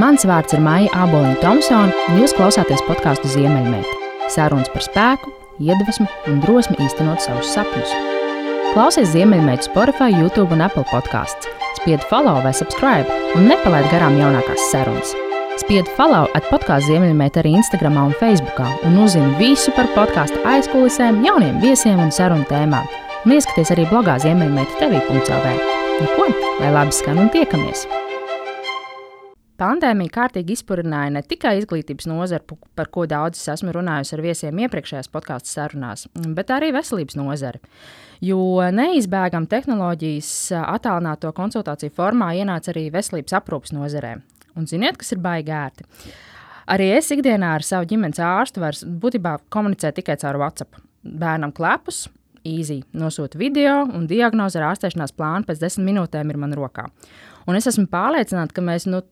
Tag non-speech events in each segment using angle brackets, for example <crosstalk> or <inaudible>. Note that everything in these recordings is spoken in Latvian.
Mans vārds ir Maija Aboliņa Thompsone, un jūs klausāties podkāstu Ziemeļmeita. Sarunas par spēku, iedvesmu un drosmi īstenot savus sapņus. Klausies Ziemeļmeita Spotify, YouTube un Apple podkāsts. Spiediet follow vai subscribe un nepalaid garām jaunākās sarunas. Spiediet follow at podkāstu Ziemeļmeita arī Instagram un Facebook, un uzzini visu par podkāstu aizkulisēm, jauniem viesiem un sarunu tēmām. Un ieskaties arī blogā Ziemeļmeita TV.CLV. Nu ko, lai labi skan un tiekamies! Pandēmija kārtīgi izpurināja ne tikai izglītības nozari, par ko daudz esmu runājusi ar viesiem iepriekšējās podkāstu sarunās, bet arī veselības nozari. Jo neizbēgami tehnoloģijas attālināto konsultāciju formā ienāca arī veselības aprūpas nozarē. Un ziniet, kas ir baigi ērti? Arī es ikdienā ar savu ģimenes ārstu varu būtībā komunicēt tikai caur WhatsApp. Bērnam klepus, īzī nosūta video, un diagnoze ar ārstēšanās plānu pēc desmit minūtēm ir man rokā. Un es esmu pārliecināta, ka mēs nu,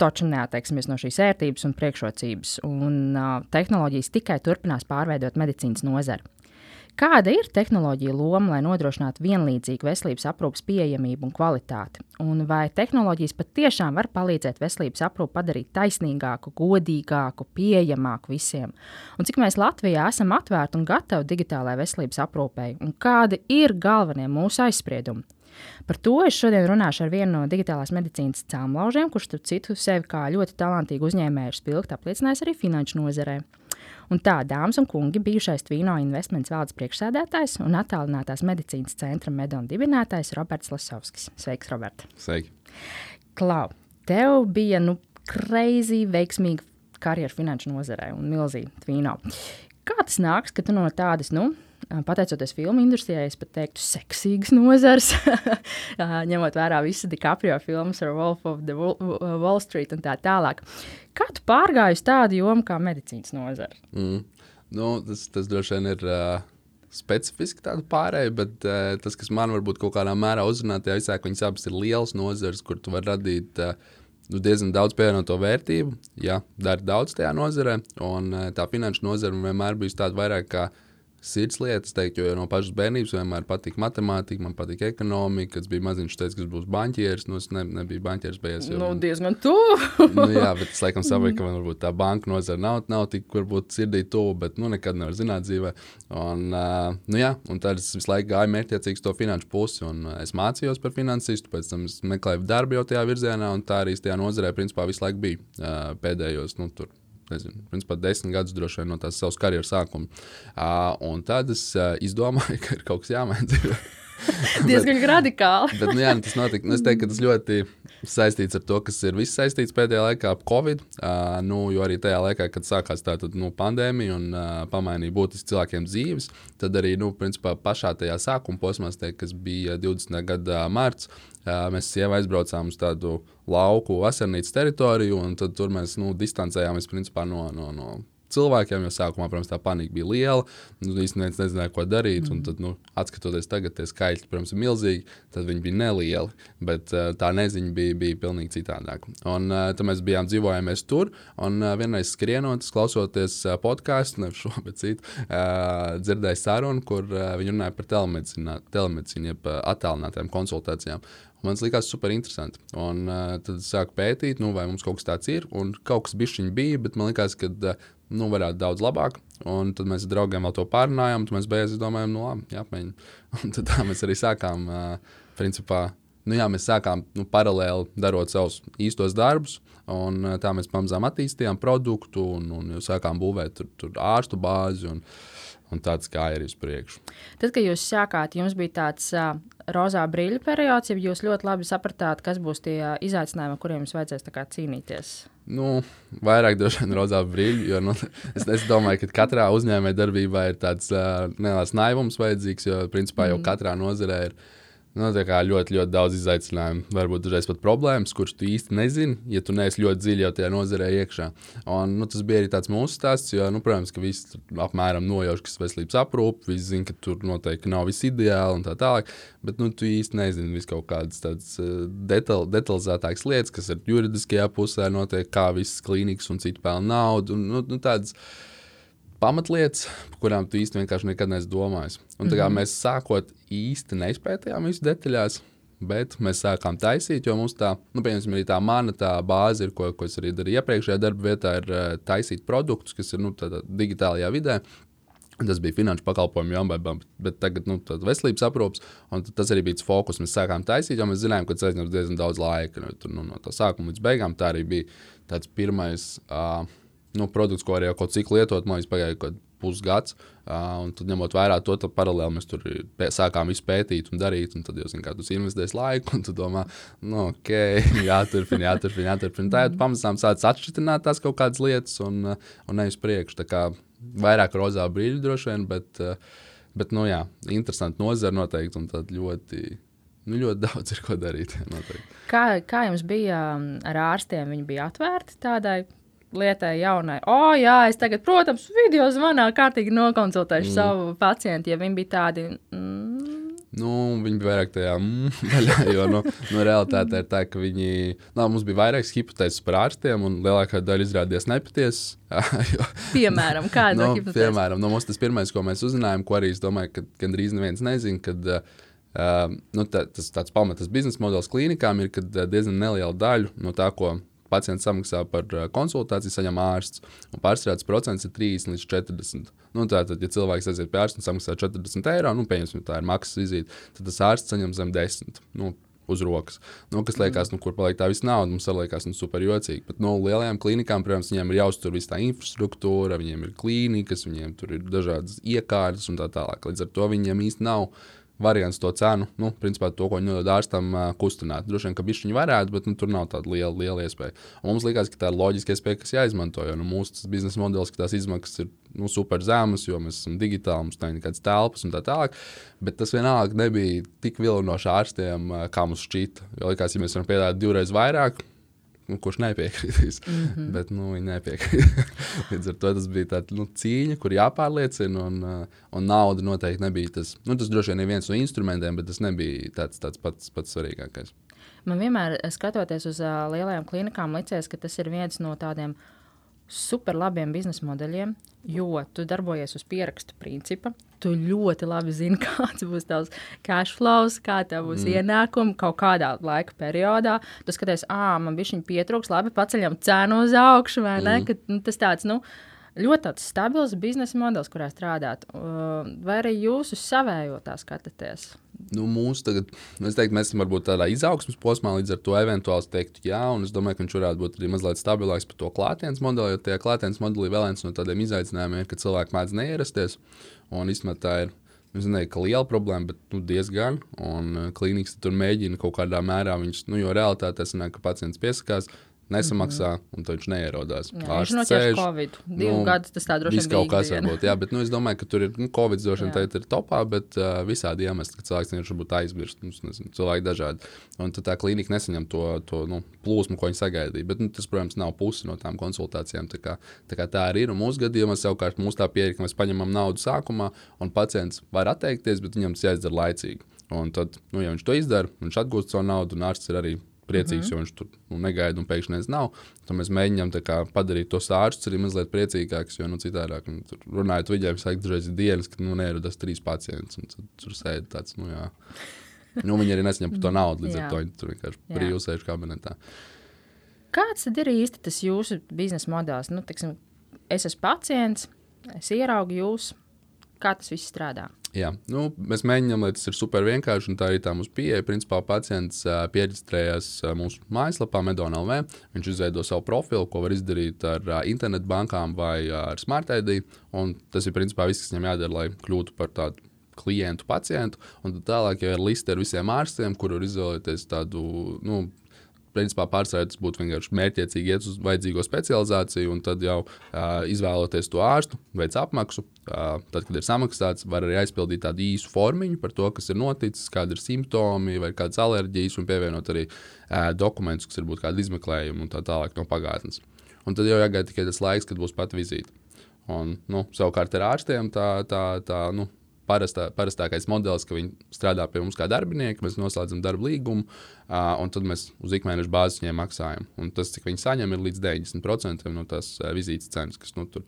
taču neatteiksimies no šīs ērtības un priekšrocības, un uh, tehnoloģijas tikai turpinās pārveidot medicīnas nozari. Kāda ir tehnoloģija loma, lai nodrošinātu vienlīdzīgu veselības aprūpas pieejamību un kvalitāti? Un vai tehnoloģijas patiešām var palīdzēt veselības aprūpi padarīt taisnīgāku, godīgāku, pieejamāku visiem? Un cik mēs Latvijā esam atvērti un gatavi digitālajai veselības aprūpei? Un kādi ir galvenie mūsu aizspriedumi? Par to es šodien runāšu ar vienu no digitālās medicīnas cēlonlaužiem, kurš, starp citu, sevi kā ļoti talantīgu uzņēmēju spilgti apliecinājis arī finanšu nozarē. Un tā, dāmas un kungi, bijušais Tvīno investments valdes priekšsēdētājs un attālinātās medicīnas centra medona dibinātājs Roberts Lasovskis. Sveiks, Robert! Sveiki! Klau, tev bija nu, kreizi veiksmīga karjera finanšu nozarē un milzīga Tvīno. Kā tas nāks, ka tu no tādas, nu, pateicoties filmu industrijai, es pat teiktu, seksīgas nozars, <laughs> ņemot vērā visas DiCaprio filmas ar Wolf of the Wall Street un tā tālāk. Kā tu pārgāji uz tādu jomu kā medicīnas nozara? Mm. Nu, tas, tas droši vien ir. Uh... Specifiski tāda pārējai, bet uh, tas, kas man varbūt kaut kādā mērā uzrunā, tie visā, ka viņas abas ir lielas nozares, kur tu vari radīt uh, nu, diezgan daudz pievienoto vērtību. Jā, dara daudz tajā nozarē, un uh, tā finanšu nozara vienmēr bijusi tāda vairāk kā uh, sirds lietas, teikt, jo no pašas bērnības vienmēr patīk matemātika, man patīk ekonomika. Kad bija maziņš, teica, ka būs banķieris. Nu, es ne, nebiju banķieris beigās. Nu, man... diezgan tuvu. <laughs> nu, jā, bet es laikam saprotu, ka man varbūt tā banka nozara nav, nav tik, varbūt sirdī tuvu, bet nu, nekad nevar zināt dzīvē. Un, uh, nu, jā, un tad es visu laiku gāju mērķiecīgi to finanšu pusi, un uh, es mācījos par finansistu, pēc tam es meklēju darbu jau tajā virzienā, un tā arī tajā nozarē principā visu laiku bija uh, pēdējos, nu, tur nezinu, principā desmit gadus droši vien no tās savas karjeras sākuma. Uh, un tad es uh, izdomāju, <laughs> ka ir kaut kas jāmaina. <laughs> Diezgan radikāli. bet, nu, jā, nu, tas notika. Nu, es teiktu, ka tas ļoti saistīts ar to, kas ir viss saistīts pēdējā laikā ap Covid. Uh, nu, jo arī tajā laikā, kad sākās tā tad, nu, pandēmija un uh, pamainīja būtiski cilvēkiem dzīves, tad arī nu, principā, pašā tajā sākuma posmā, teiktu, kas bija 20. gada mārts, uh, mēs sievai aizbraucām uz tādu lauku vasarnīcas teritoriju, un tur mēs nu, distancējāmies principā, no, no, no cilvēkiem, jo sākumā, protams, tā panika bija liela. Nu, īstenībā nezināja, ko darīt. Mm. Tad, nu, atskatoties tagad, tie skaitļi, protams, ir milzīgi. Tad viņi bija nelieli, bet uh, tā neziņa bija, bija pilnīgi citādāka. Un uh, tad mēs bijām dzīvojamies tur, un uh, vienreiz skrienot, klausoties uh, podkāstu, nevis šo, bet citu, uh, dzirdēju sarunu, kur uh, viņi runāja par telemedicīnu, telemedicīnu jeb uh, attālinātām konsultācijām. Man likās super interesanti. Un, uh, tad es sāku pētīt, nu, vai mums kaut kas tāds ir. Un kaut kas bija, bet man liekas, ka uh, nu, varētu daudz labāk. Un tad mēs ar draugiem vēl to pārunājām, un mēs beigās domājām, nu, labi, jāapmēģina. <laughs> Un tad tā mēs arī sākām, uh, principā, nu, jā, mēs sākām nu, paralēli darot savus īstos darbus. Un, tā mēs pamazām attīstījām produktu un, un sākām būvēt tur, tur ārstu bāzi. Un, un tāds kā ir uz priekšu. Tad, kad jūs sākāt, jums bija tāds uh, rozā brīļu periods, ja jūs ļoti labi sapratāt, kas būs tie izaicinājumi, ar kuriem jums vajadzēs cīnīties. Nu, vairāk droši vien rozā brīļu, jo nu, es, es domāju, ka katrā uzņēmējdarbībā ir tāds uh, neliels naivums vajadzīgs, jo principā jau mm. katrā nozarē ir Nu, ļoti, ļoti daudz izaicinājumu, varbūt dažreiz pat problēmas, kuras tu īsti nezini, ja tu neesi ļoti dziļi jau tajā nozarē iekšā. Un, nu, tas bija arī tāds mūsu stāsts, jo, nu, protams, ka visi apmēram nojauš, kas ir veselības aprūpe, visi zina, ka tur noteikti nav viss ideāli un tā tālāk. Bet nu, tu īsti nezini vis kaut kādas tādas uh, detal, detalizētākas lietas, kas ir juridiskajā pusē, notiek, kā visas klīnikas un citu pelna naudu. Un, nu, nu, tādas, pamatlietas, par kurām tu īsti vienkārši nekad neesi domājis. Un, mm -hmm. Mēs sākot īsti neizpētījām visu detaļās, bet mēs sākām taisīt, jo mums tā, nu, piemēram, arī tā mana tā bāze, ir, ko, ko es arī darīju iepriekšējā darba vietā, ir uh, taisīt produktus, kas ir nu, digitālajā vidē. Tas bija finanšu pakalpojumu jomā, bet tagad nu, veselības aprūpes. Tas arī bija tas fokus. Mēs sākām taisīt, jo mēs zinājām, ka tas aizņems diezgan daudz laika. Nu, tur, nu, no tā sākuma līdz beigām tā arī bija tāds pirmais uh, nu, produkts, ko arī jau kaut cik lietot. Man pagāja kaut pusgads. Uh, tad, ņemot vērā to, tad paralēli mēs tur pē, sākām izpētīt un darīt. Un tad jau, zināmā mērā, tu investēsi laiku, un tu domā, nu, ok, <laughs> jāturpina, jāturpina, jāturpina. Tad pamazām sācis atšķirt tās kaut kādas lietas un, un nevis priekš vairāk rozā brīļu droši vien, bet, bet nu, jā, interesanti nozara noteikti un ļoti. Nu, ļoti <laughs> daudz ir ko darīt. Noteikti. Kā, kā jums bija ar ārstiem? Viņi bija atvērti tādai lietai jaunai. O, oh, jā, es tagad, protams, video zvanā kārtīgi nokonsultēšu mm. savu pacientu, ja viņi bija tādi. Mm, Nu, viņi bija vairāk tajā mm, <laughs> daļā, jo nu, nu, realitāte ir tā, ka viņi. Nā, mums bija vairākas hipotēzes par ārstiem, un lielākā daļa izrādījās nepatiesa. <laughs> piemēram, kāda nu, hipotēze? Piemēram, nu, mums tas pirmais, ko mēs uzzinājām, ko arī es domāju, ka gandrīz neviens nezina, kad uh, nu, tā, tas tāds pamatas biznesa modelis klīnikām ir, ka diezgan neliela daļa no tā, ko pacients samaksā par konsultāciju, saņem ārsts. Pārstrādes procents ir 30 līdz 40. Nu, tātad, ja cilvēks aiziet pie ārsta un samaksā 40 eiro, nu, pieņemsim, tā ir maksas vizīte, tad tas ārsts saņem zem 10. Nu, uz rokas. Nu, kas liekas, nu, kur paliek tā visa nauda, mums arī liekas, nu, super jocīgi. Bet no nu, lielajām klinikām, protams, viņiem ir jāuztur visa tā infrastruktūra, viņiem ir klīnikas, viņiem tur ir dažādas iekārtas un tā tālāk. Līdz ar to viņiem īsti nav variants to cenu, nu, principā to, ko viņi nodod ārstam, kustināt. Droši vien, ka viņš viņu varētu, bet nu, tur nav tāda liela, liela iespēja. Un mums liekas, ka tā ir loģiska iespēja, kas jāizmanto. Jo nu, mūsu biznesa modelis, ka tās izmaksas ir nu, super zemas, jo mēs esam digitāli, mums nav nekādas telpas un tā tālāk. Bet tas vienalga nebija tik vilinoši ārstiem, kā mums šķita. Jo likās, ja mēs varam piedāvāt divreiz vairāk, nu, kurš nepiekritīs. Mm -hmm. Bet nu, viņi nepiekrīt. <laughs> Līdz ar to tas bija tāds nu, cīņa, kur jāpārliecina. Un, uh, un nauda noteikti nebija tas. Nu, tas droši vien ir viens no instrumentiem, bet tas nebija tāds, tāds pats, pats svarīgākais. Man vienmēr, skatoties uz uh, lielajām klinikām, liekas, ka tas ir viens no tādiem uh, super labiem biznesa modeļiem, jo tu darbojies uz pierakstu principa. Tu ļoti labi zini, <laughs> kāds būs tavs cash flow, kā tev būs mm. ienākumi kaut kādā laika periodā. Tu skaties, ah, man bija viņa pietrūks, labi, paceļam cenu uz augšu, vai ne? Mm. Ka, nu, tas tāds, nu, ļoti tāds stabils biznesa modelis, kurā strādāt. Vai arī jūs uz savējo tā skatāties? Nu, mūsu tagad, es teiktu, mēs esam varbūt tādā izaugsmas posmā, līdz ar to eventuāli teiktu, jā, un es domāju, ka viņš varētu būt arī mazliet stabilāks par to klātienes modeli, jo tajā klātienes modelī vēl viens no tādiem izaicinājumiem ka cilvēki mēdz neierasties. Un īstenībā tā ir Es nezinu, ka liela problēma, bet nu, diezgan. Un klīnikas tur mēģina kaut kādā mērā viņus, nu, jo realitātē tas nāk, ka pacients piesakās, nesamaksā, mm -hmm. un viņš neierodās. Jā, viņš nocēla Covid. Divu nu, gadu tas tā droši vien kaut kas varbūt, jā, bet nu, es domāju, ka tur ir, nu, Covid droši vien ir topā, bet uh, visādi iemesli, ka cilvēks vienkārši varbūt aizmirst, nu, nezinu, cilvēki dažādi. Un tad tā klīnika nesaņem to, to nu, plūsmu, ko viņi sagaidīja. Bet nu, tas, protams, nav pusi no tām konsultācijām. Tā kā tā, kā tā arī ir. Un mūsu gadījumā savukārt mūsu tā pieeja, ka mēs paņemam naudu sākumā, un pacients var atteikties, bet viņam tas jāizdara laicīgi. Un tad, nu, ja viņš to izdara, viņš atgūst savu naudu, un ārsts ir arī priecīgs, mm -hmm. jo viņš tur nu, negaida un pēkšņi nezina. Nav. Tad mēs mēģinām kā, padarīt tos ārstus arī mazliet priecīgākus, jo nu, citādi, nu, runājot viņiem, saka, dažreiz ir dienas, kad nu, neierodas trīs pacients tur sēž tāds. Nu, jā. nu, viņi arī nesaņem par to naudu, līdz ar to viņi tur vienkārši brīvi sēž kabinetā. Kāds tad ir īsti tas jūsu biznesa modelis? Nu, tiksim, es esmu pacients, es ieraugu jūs, kā tas viss strādā. Jā, nu, mēs mēģinām, lai tas ir super vienkārši, un tā arī tā mūsu pieeja. Principā pacients uh, pierakstījās uh, mūsu mājaslapā, Medonā.lv. Viņš izveido savu profilu, ko var izdarīt ar uh, internetbankām vai uh, ar Smart ID. Tas ir principā viss, kas viņam jādara, lai kļūtu par tādu klientu, pacientu. Un tālāk jau ir liste ar visiem ārstiem, kur var izvēlēties tādu. Nu, principā pārsvarā tas būtu vienkārši mērķiecīgi iet uz vajadzīgo specializāciju, un tad jau uh, izvēloties to ārstu, veids apmaksu. Uh, tad, kad ir samaksāts, var arī aizpildīt tādu īsu formiņu par to, kas ir noticis, kādi ir simptomi vai kādas alerģijas, un pievienot arī uh, dokumentus, kas ir būt kādi izmeklējumi un tā tālāk no pagātnes. Un tad jau jāgaida tikai tas laiks, kad būs pat vizīte. Un, nu, savukārt ar ārstiem tā, tā, tā nu, parastā, parastākais modelis, ka viņi strādā pie mums kā darbinieki, mēs noslēdzam darba līgumu, uh, un tad mēs uz ikmēneša bāzes viņiem maksājam. Un tas, cik viņi saņem, ir līdz 90% no tās uh, vizītes cenas, kas nu, tur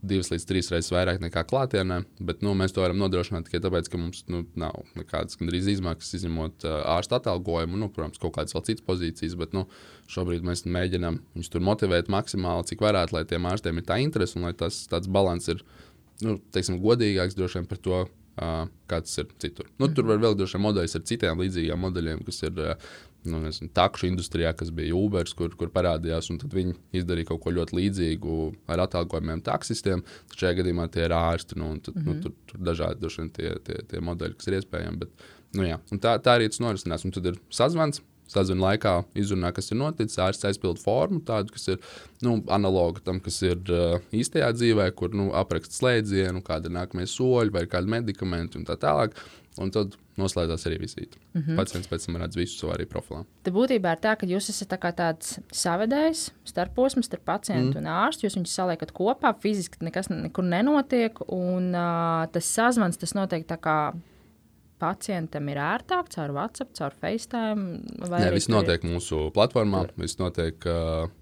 divas līdz trīs reizes vairāk nekā klātienē. Bet nu, mēs to varam nodrošināt tikai tāpēc, ka mums nu, nav nekādas gandrīz izmaksas, izņemot uh, ārsta atalgojumu, nu, protams, kaut kādas vēl citas pozīcijas. Bet nu, šobrīd mēs mēģinām viņus tur motivēt maksimāli, cik varētu, lai tiem ārstiem ir tā interese un lai tas tāds līdzsvars ir nu, teiksim, godīgāks droši vien par to. Uh, kāds ir citur. Nu. Tur var vēl vien modeļus ar citiem līdzīgiem modeļiem, kas ir uh, nu, nezinu, takšu industrijā, kas bija Uber, kur, kur parādījās, viņi izdarīja kaut ko ļoti līdzīgu ar atalgojumiem taksistiem. Šajā gadījumā tie ir ārsti, nu, tad, mm -hmm. nu, mhm. tur, tur dažādi daži tie, tie, tie modeļi, kas ir iespējami. Bet, nu, jā, tā, tā arī tas norisinās. Un tad ir sazvans. Sazvanā laikā izrunā, kas ir noticis, ārsts aizpild formu, tādu, kas ir nu, analoga tam, kas ir uh, īstajā dzīvē, kur nu, apraksta slēdzienu, kāda ir nākamie soļi, vai kādi medikamenti un tā tālāk. Un tad noslēdzās arī vizīte. Mm -hmm. Pacients pēc tam redz visu savu arī profilā. Tad būtībā ir tā, ka jūs esat tā tāds savedējs, starposms starp pacientu mm. un ārstu. Jūs viņus saliekat kopā, fiziski nekas nekur nenotiek. Un uh, tas sazvans, tas notiek tā kā pacientam ir ērtāk caur WhatsApp, caur FaceTime? Nē, viss notiek ir... mūsu platformā, tur. viss notiek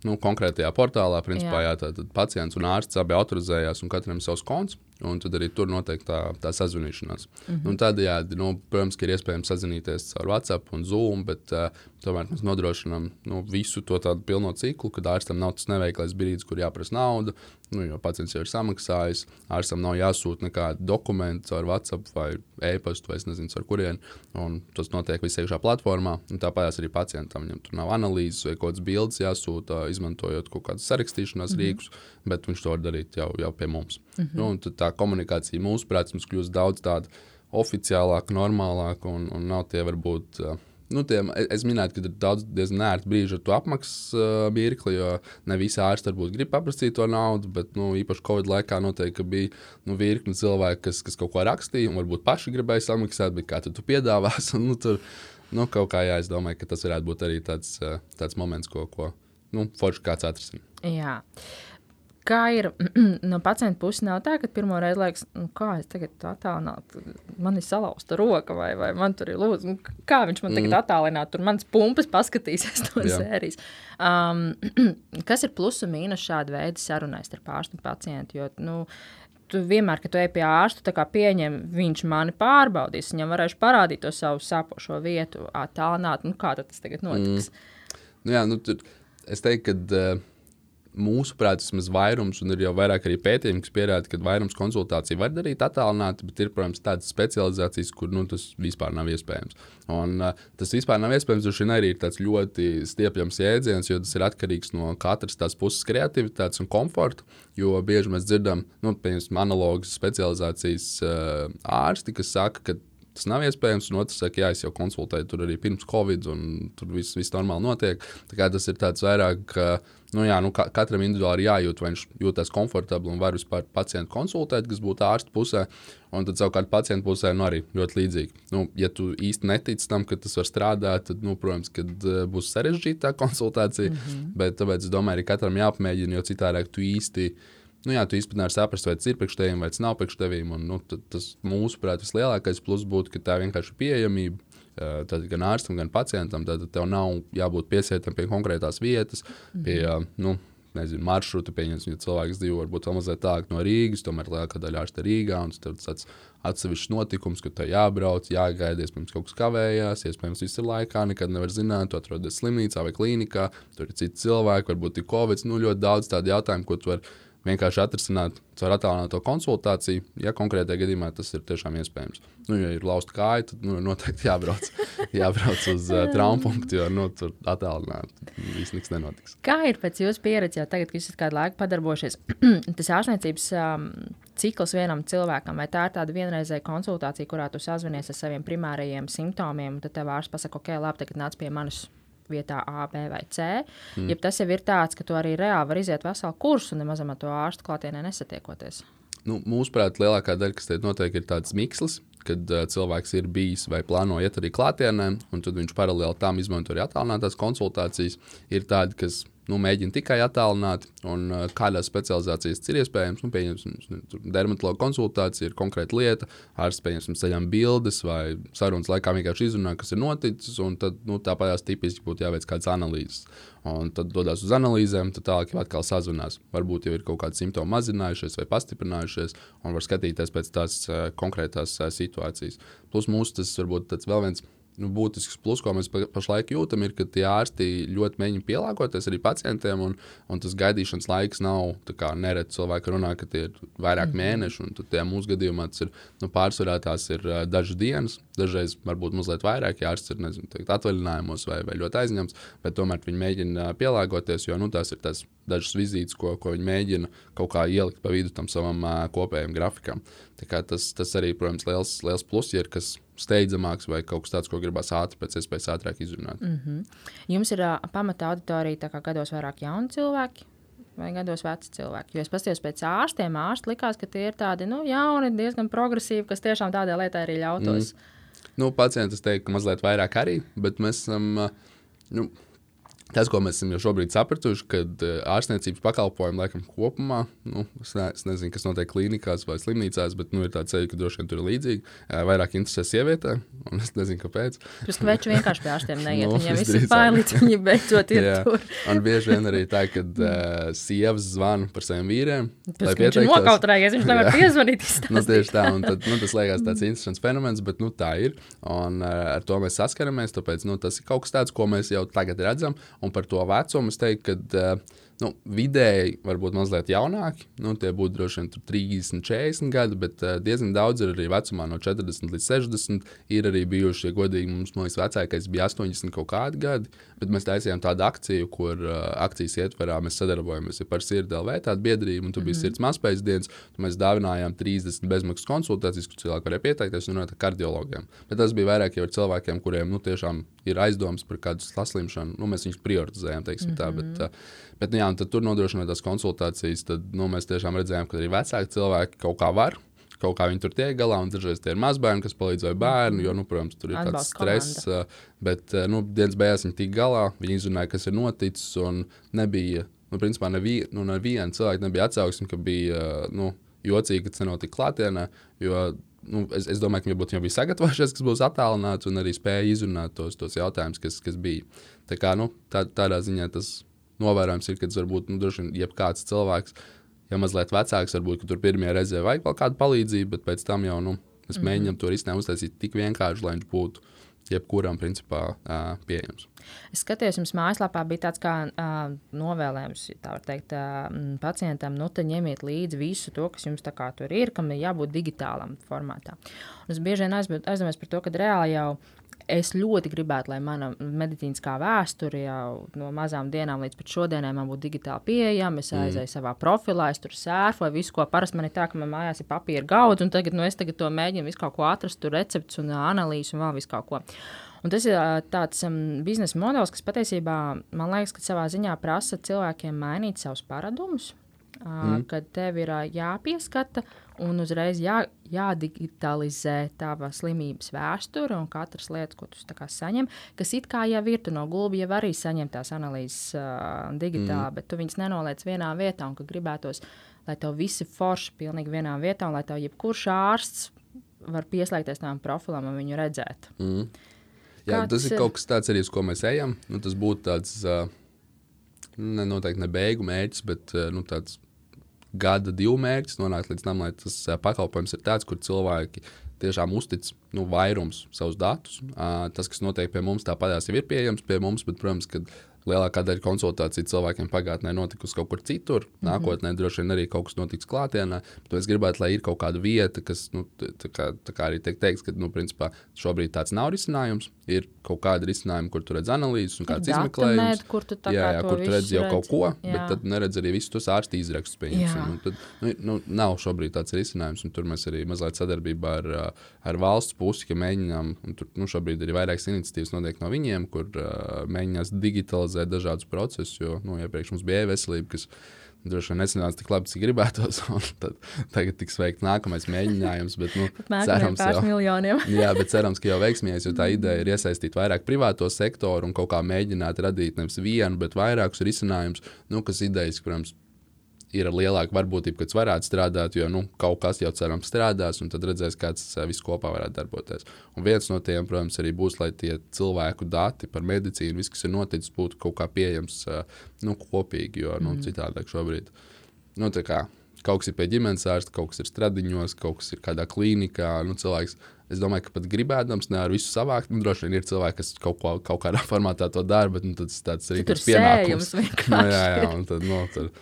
nu, konkrētajā portālā. Principā, jā. Jā, pacients un ārsts abi autorizējās un katram savs konts. Un tad arī tur notiek tā, tā sazvanīšanās. Mm -hmm. Tādējādi, nu, protams, ir iespējams sazināties ar WhatsApp un Zoom, bet uh, tomēr mēs nodrošinām nu, visu to tādu pilno ciklu, kad ārstam nav tas neveiklais brīdis, kur jāprasa nauda. Nu, jo pacients jau ir samaksājis, ārstam nav jāsūta nekāda dokumenta ar WhatsApp vai e-pastu, vai es nezinu, ar kurien. Tas notiek visā iekšā platformā. Tāpēc arī pacientam viņam tur nav analīzes vai kaut kādas bildes jāsūta, izmantojot kaut kādas sarakstīšanās mm -hmm. rīkus, bet viņš to var darīt jau, jau pie mums. Mm -hmm. nu, tā komunikācija mūsuprāt kļūst daudz tāda oficiālāka, normālāka un, un nav tie varbūt. Uh, Nu, tie, es minēju, ka ir daudz diezgan ērti brīži ar to apmaksas uh, mirkli, jo ne visi ārsti varbūt grib paprasīt to naudu, bet nu, īpaši Covid laikā noteikti bija nu, virkni cilvēki, kas, kas kaut ko rakstīja un varbūt paši gribēja samaksāt, bet kā tu piedāvās. <laughs> Un, nu, tur nu, kaut kā jā, es domāju, ka tas varētu būt arī tāds, uh, tāds moments, ko, ko nu, forši kāds atrisināt. Kā ir <clears throat> no pacienta puses, nav tā, ka pirmo reizi liekas, nu, kā es tagad attālinātu, man ir salauzta roka, vai, vai man tur ir lūdzu, nu, kā viņš man tagad mm. attālināt, tur manas pumpas paskatīsies <laughs> no Jā. sērijas. Um, <clears throat> kas ir plus un mīnus šāda veida sarunai starp ārstu un pacientu? Jo, nu, tu vienmēr, kad tu ej pie ārsta, pieņem, viņš mani pārbaudīs, viņam varēšu parādīt to savu sāpošo vietu, attālināt, nu, kā tas tagad notiks. Mm. Nu, jā, nu, tur, es teiktu, ka. Uh, mūsuprāt, vismaz vairums, un ir jau vairāk arī pētījumi, kas pierāda, ka vairums konsultāciju var darīt attālināti, bet ir, protams, tādas specializācijas, kur nu, tas vispār nav iespējams. Un, uh, tas vispār nav iespējams, jo šī arī ir tāds ļoti stiepjams jēdziens, jo tas ir atkarīgs no katras tās puses kreativitātes un komforta. Jo bieži mēs dzirdam, nu, piemēram, analogas specializācijas uh, ārsti, kas saka, ka tas nav iespējams. Un otrs saka, jā, es jau konsultēju tur arī pirms Covid, un tur viss, viss normāli notiek. Tas ir tāds vairāk, ka nu, jā, nu, ka, katram individuāli jājūt, vai viņš jūtas komfortabli un var vispār pacientu konsultēt, kas būtu ārsta pusē. Un tad savukārt pacientu pusē nu, arī ļoti līdzīgi. Nu, ja tu īsti netici tam, ka tas var strādāt, tad, nu, protams, kad, uh, būs sarežģīta <laughs> konsultācija. Mm -hmm. Bet tāpēc es domāju, ka katram jāapmēģina, jo citādi tu īsti nu, jā, tu īstenībā nevari saprast, vai tas ir priekš tevīm vai tas nav priekš tevīm. Un, nu, tas mūsuprāt, vislielākais plus būtu, ka tā vienkārši pieejamība. Tad gan ārstam, gan pacientam, tad tev nav jābūt piesietam pie konkrētās vietas, pie mm -hmm. nu, nezinu, maršruta. Pieņemsim, ja cilvēks dzīvo varbūt mazliet tālāk no Rīgas, tomēr lielākā daļa ārsta Rīgā. Tas tāds atsevišķs notikums, ka tev jābrauc, jāgaida, iespējams, kaut kas kavējās, iespējams, viss ir laikā, nekad nevar zināt, tu atrodies slimnīcā vai klīnikā, tur ir citi cilvēki, varbūt ir covid, nu ļoti daudz tādu jautājumu, ko tu vari vienkārši atrisināt caur attālināto konsultāciju, ja konkrētajā gadījumā tas ir tiešām iespējams. Nu, ja ir lausta kāja, tad nu, noteikti jābrauc, <laughs> jābrauc uz uh, traumapunktu, jo nu, tur attālināti viss nekas nenotiks. Kā ir pēc jūsu pieredzes, jau tagad, kad esat kādu laiku padarbojušies, <clears throat> tas ārstniecības um, cikls vienam cilvēkam, vai tā ir tāda vienreizēja konsultācija, kurā tu sazvanies ar saviem primārajiem simptomiem, un tad tev ārsts pasaka, ok, labi, tagad nāc pie manis vietā A, B vai C. Mm. Ja tas jau ir tāds, ka tu arī reāli vari iziet veselu kursu un nemaz ar to ārstu klātienē nesatiekoties. Nu, mūsuprāt, lielākā daļa, kas te notiek, ir tāds mikslis, kad uh, cilvēks ir bijis vai plāno iet arī klātienē, un tad viņš paralēli tam izmanto arī attālinātās konsultācijas. Ir tādi, kas nu, mēģina tikai attālināti, un uh, kādās specializācijas ir iespējams. Nu, pieņemsim, dermatologa konsultācija ir konkrēta lieta, ārsts pieņemsim ceļām bildes vai sarunas laikā vienkārši izrunā, kas ir noticis, un tad nu, tāpatās tipiski būtu jāveic kādas analīzes. Un tad dodas uz analīzēm, tad tālāk jau atkal sazvanās. Varbūt jau ir kaut kādi simptomi mazinājušies vai pastiprinājušies, un var skatīties pēc tās uh, konkrētās uh, situācijas. Plus mūsu tas varbūt tāds vēl viens nu, būtisks plus, ko mēs pa, pašlaik jūtam, ir, ka tie ārsti ļoti mēģina pielāgoties arī pacientiem, un, un tas gaidīšanas laiks nav neredz. Cilvēki runā, ka tie ir vairāk mm mēneši, un tie mūsu gadījumā tas ir nu, pārsvarā tās ir uh, dažas dienas. Dažreiz varbūt mazliet vairāk, ja ārsts ir nezinu, teikt, atvaļinājumos vai, vai ļoti aizņemts, bet tomēr viņi mēģina pielāgoties, jo nu, tās ir tās dažas vizītes, ko, ko viņi mēģina kaut kā ielikt pa vidu tam savam uh, kopējam grafikam. Tas, tas arī, protams, liels, liels pluss, ja ir kas steidzamāks vai kaut kas tāds, ko gribās ātri, pēc iespējas ātrāk izrunāt. Mm -hmm. Jums ir uh, pamata auditorija, kā gados vairāk jauni cilvēki. Vai gados veci cilvēki. Jo es paskatījos pēc ārstiem. Ārsti likās, ka tie ir tādi nu, jauni, diezgan progresīvi, kas tiešām tādai lietai arī ļautos. Mm. Nu, pacienti, es teiktu, ka mazliet vairāk arī, bet mēs esam. Um, nu, Tas, ko mēs esam jau šobrīd sapratuši, kad uh, ārstniecības pakalpojumi laikam kopumā, nu, es, ne, es nezinu, kas notiek klīnikās vai slimnīcās, bet nu, ir tāds ceļš, ka droši vien tur ir līdzīgi. Uh, vairāk interesē sievietē, un es nezinu, kāpēc. Jūs ka veči vienkārši pie ārstiem neiet, nu, viņiem viss ir pailīts, viņi beidzot ir tur. un bieži vien arī tā, kad uh, sievas zvana par saviem vīriem. Tas viņš ir nokautrējies, viņš nevar piezvanīt. nu, tieši tā, un tad, nu, tas liekas tāds interesants fenomens, bet nu, tā ir. Un uh, ar to mēs saskaramies, tāpēc nu, tas ir kaut kas tāds, ko mēs jau tagad redzam. Un par to vecumu es teiktu, ka uh, nu, vidēji varbūt mazliet jaunāki. Nu, tie būtu droši vien 30, 40 gadi, bet uh, diezgan daudz ir arī vecumā no 40 līdz 60. Ir arī bijuši, ja godīgi, mums liekas, vecākais bija 80 kaut kādi gadi. Bet mēs taisījām tādu akciju, kur uh, akcijas ietverā mēs sadarbojamies ar Sirds LV, tādu biedrību, un tur bija mm -hmm. sirds mazspējas dienas. Mēs dāvinājām 30 bezmaksas konsultācijas, kur cilvēki varēja pieteikties un runāt ar kardiologiem. Bet tas bija vairāk jau ar cilvēkiem, kuriem nu, tiešām ir aizdomas par kādu saslimšanu. Nu, mēs viņus prioritizējām, teiksim, mm -hmm. tā. Bet, uh, bet, nu, jā, tur nodrošinot tās konsultācijas, tad nu, mēs tiešām redzējām, ka arī vecāki cilvēki kaut kā var kaut kā viņi tur tiek galā. Un dažreiz tie ir mazbērni, kas palīdz vai bērni, jo, nu, protams, tur ir tāds stress. Komanda. Bet nu, dienas beigās viņi tika galā, viņi izrunāja, kas ir noticis. Un nebija, nu, principā, neviena nu, neviena cilvēka nebija atsauksme, ka bija nu, jocīgi, ka tas nenotika klātienē. Jo nu, es, es domāju, ka viņi būtu jau bija sagatavojušies, kas būs attālināts un arī spēja izrunāt tos, tos jautājumus, kas, kas bija. Tā kā, nu, tā, tādā ziņā tas novērojams ir, ka varbūt nu, droši vien jebkāds cilvēks, ja mazliet vecāks, varbūt tur pirmie reizē vajag vēl kādu palīdzību, bet pēc tam jau nu, mēs mm -hmm. mēģinām to risinājumu uztaisīt tik vienkārši, lai viņš būtu jebkuram principā pieejams. Es skatījos, jums mājaslapā bija tāds kā uh, novēlējums, tā var teikt, uh, pacientam, nu, te ņemiet līdzi visu to, kas jums tur ir, kam ir jābūt digitālam formātā. Un es bieži vien aizdomājos par to, ka reāli jau es ļoti gribētu, lai mana medicīniskā vēsture jau no mazām dienām līdz šodienai man būtu digitāli pieejama. Es mm. aizēju mm. savā profilā, es tur sērfoju visu, ko parasti man ir tā, ka man mājās ir papīra gauds, un tagad nu, es tagad to mēģinu visu kaut ko atrast, tur recepts un analīzes un vēl visu kaut ko. Un tas ir tāds um, biznesa modelis, kas patiesībā man liekas, ka savā ziņā prasa cilvēkiem mainīt savus paradumus. Mm. Kad tev ir jāpieskata un uzreiz jā, jādigitalizē tava slimības vēsture un katras lietas, ko tu saņem, kas it kā jau ir, tu no gulbi jau arī saņem tās analīzes uh, digitāli, mm. bet tu viņas nenoliec vienā vietā un ka gribētos, lai tev visi forši pilnīgi vienā vietā un lai tev jebkurš ārsts var pieslēgties tam profilam un viņu redzēt. Mm. Jā, Kāds tas ir kaut kas tāds arī, uz ko mēs ejam. Nu, tas būtu tāds, uh, ne, noteikti ne beigu mērķis, bet uh, nu, tāds gada, divu mērķis nonākt līdz tam, lai tas uh, pakalpojums ir tāds, kur cilvēki tiešām uztic nu, vairums savus datus. Tas, kas notiek pie mums, tāpat jau ir pieejams pie mums, bet, protams, kad lielākā daļa konsultāciju cilvēkiem pagātnē notikusi kaut kur citur. Mm -hmm. Nākotnē droši vien arī kaut kas notiks klātienē. Bet es gribētu, lai ir kaut kāda vieta, kas, nu, tā kā, tā kā arī tiek teikts, ka nu, principā, šobrīd tāds nav risinājums. Ir kaut kāda risinājuma, kur tu redz analīzes un kāds izmeklējums. Kur tu, jā, jā, kur tu redz jau redz. kaut ko, jā. bet tad neredz arī visus tos ārstu izrakstus. Tad, nu, nu, nav šobrīd tāds risinājums, un tur mēs arī mazliet sadarbībā ar, ar valsts pusi, ka mēģinām, un tur nu, šobrīd ir vairākas iniciatīvas notiek no viņiem, kur uh, mēģinās digitalizēt dažādus procesus, jo nu, iepriekš mums bija e-veselība, kas droši vien nesanāca tik labi, cik gribētos. <laughs> Tad, tagad tiks veikts nākamais mēģinājums, bet nu, cerams, jau, <laughs> jā, bet cerams, ka jau veiksmīgs, jo tā ideja ir iesaistīt vairāk privāto sektoru un kaut kā mēģināt radīt nevis vienu, bet vairākus risinājumus, nu, kas idejas, protams, ir ar lielāku varbūtību, ka tas varētu strādāt, jo nu, kaut kas jau cerams strādās, un tad redzēs, kā tas viss kopā varētu darboties. Un viens no tiem, protams, arī būs, lai tie cilvēku dati par medicīnu, viss, kas ir noticis, būtu kaut kā pieejams nu, kopīgi, jo nu, mm. citādi šobrīd. Nu, kaut kas ir pie ģimenes ārsta, kaut kas ir stradiņos, kaut kas ir kādā klīnikā. Nu, cilvēks, es domāju, ka pat gribēdams, nevar visu savākt. Nu, droši vien ir cilvēki, kas kaut, ko, kaut kādā <laughs> formātā to dara, bet nu, tas tāds arī ir pienākums. <laughs> Nu, jā, jā, un tad, nu, tad,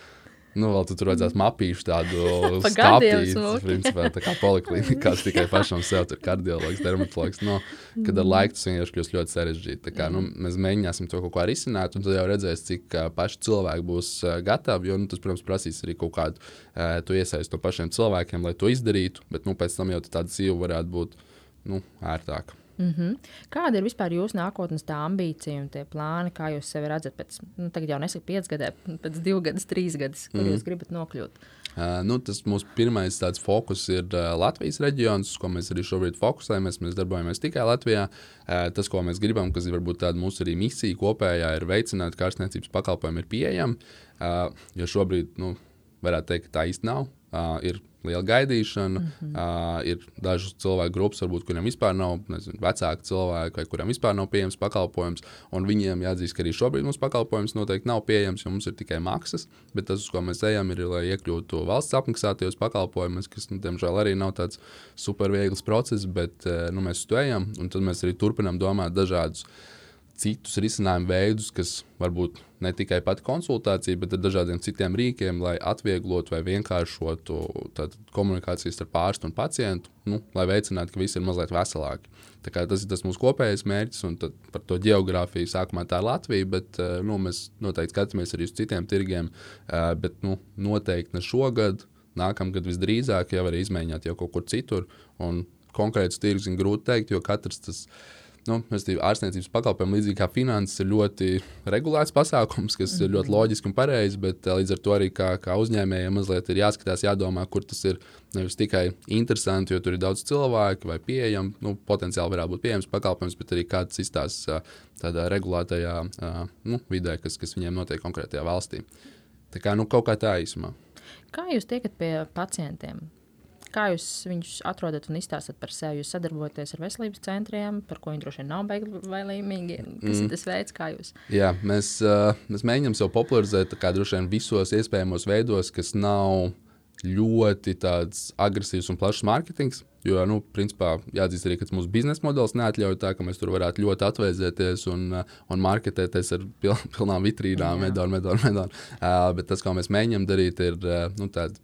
Nu, vēl tu tur vajadzēs mapīšu tādu <laughs> skāpītu, principā, tā kā poliklinikās tikai pašam sev, tur kardiologs, dermatologs, nu, kad ar laiku tas vienkārši kļūst ļoti sarežģīti. Tā kā, nu, mēs mēģināsim to kaut kā risināt, un tad jau redzēs, cik paši cilvēki būs gatavi, jo, nu, tas, protams, prasīs arī kaut kādu uh, iesaistu no pašiem cilvēkiem, lai to izdarītu, bet, nu, pēc tam jau tāda dzīve varētu būt, nu, ērtāka. Mm -hmm. Kāda ir vispār jūsu nākotnes ambīcija un tie plāni, kā jūs sevi redzat pēc, nu, tagad jau nesaku piecus <laughs> gadus, pēc diviem gadiem, trīs gadus, kur mm. jūs gribat nokļūt? Uh, nu, tas mūsu pirmais tāds fokus ir uh, Latvijas reģions, ko mēs arī šobrīd fokusējamies. Mēs darbojamies tikai Latvijā. Uh, tas, ko mēs gribam, kas ir varbūt tāda mūsu arī misija kopējā, ir veicināt, ka ārstniecības pakalpojumi ir pieejami. Uh, jo šobrīd, nu, varētu teikt, ka tā īsti nav. Uh, ir liela gaidīšana. Mm -hmm. uh, ir dažas cilvēku grupas, varbūt, kuriem vispār nav nezinu, vecāki cilvēki, vai kuriem vispār nav pieejams pakalpojums. Viņiem jāatzīst, ka arī šobrīd mums pakalpojums noteikti nav pieejams, jo mums ir tikai maksas. Bet tas, uz ko mēs ejam, ir, lai iekļūtu valsts apmaksātajos pakalpojumos, kas, nu, diemžēl, arī nav tāds super viegls process, bet uh, nu, mēs uz to ejam. Un tad mēs arī turpinām domāt dažādus citus risinājumu veidus, kas varbūt ne tikai pati konsultācija, bet ar dažādiem citiem rīkiem, lai atvieglotu vai vienkāršotu komunikācijas starp ārstu un pacientu, nu, lai veicinātu, ka visi ir mazliet veselāki. Tas ir tas mūsu kopējais mērķis, un par to geogrāfiju sākumā tā ir Latvija, bet eh, nu, mēs noteikti skatāmies arī uz citiem tirgiem, eh, bet nu, noteikti ne šogad. Nākamgad visdrīzāk jau var izmēģināt jau kaut kur citur. Konkrēts tirgus ir grūti pateikt, jo katrs tas ir nu, ārstniecības pakalpojumi, līdzīgi kā finanses, ir ļoti regulēts pasākums, kas mm -hmm. ir ļoti loģiski un pareizi, bet līdz ar to arī kā, kā uzņēmējiem mazliet ir jāskatās, jādomā, kur tas ir nevis tikai interesanti, jo tur ir daudz cilvēku vai pieejami, nu, potenciāli varētu būt pieejams pakalpojums, bet arī kāds izstāsta tādā regulētajā nu, vidē, kas, kas viņiem notiek konkrētajā valstī. Tā kā nu, kaut kā tā īsumā. Kā jūs tiekat pie pacientiem? Kā jūs viņus atrodat un izstāstat par sevi? Jūs sadarbojaties ar veselības centriem, par ko viņi droši vien nav beigti vai laimīgi. Kas mm. ir tas veids, kā jūs? Jā, mēs, uh, mēs mēģinām sev popularizēt vien visos iespējamos veidos, kas nav ļoti agresīvs un plašs mārketings. Jo, nu, principā, jāatzīst arī, ka mūsu biznesa modelis neatļauj tā, ka mēs tur varētu ļoti atvēsēties un, un marketēties ar pil, pilnām vitrīnām, medonu, medonu. Uh, bet tas, ko mēs mēģinām darīt, ir uh, nu, tāds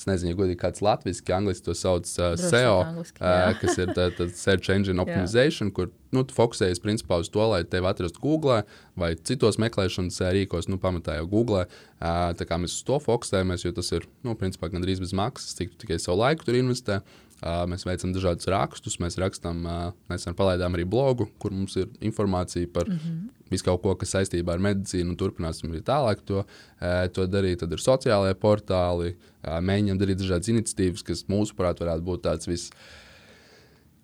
es nezinu, ja godīgi kāds latviešu, angliski to sauc uh, SEO, angliski, uh, kas ir tā, tā Search Engine <laughs> Optimization, kur nu, tu fokusējies principā uz to, lai tevi atrastu Google vai citos meklēšanas rīkos, nu, pamatā jau Google. Uh, tā kā mēs uz to fokusējamies, jo tas ir, nu, principā gandrīz bez maksas, cik tu tikai savu laiku tur investē. Uh, mēs veicam dažādus rakstus, mēs rakstām, nesen palaidām arī blogu, kur mums ir informācija par mm -hmm. visu kaut ko, kas saistībā ar medicīnu, un turpināsim arī tālāk to, to darīt. Tad ir sociālajie portāli, mēģinām darīt dažādas iniciatīvas, kas mūsuprāt varētu būt tāds viss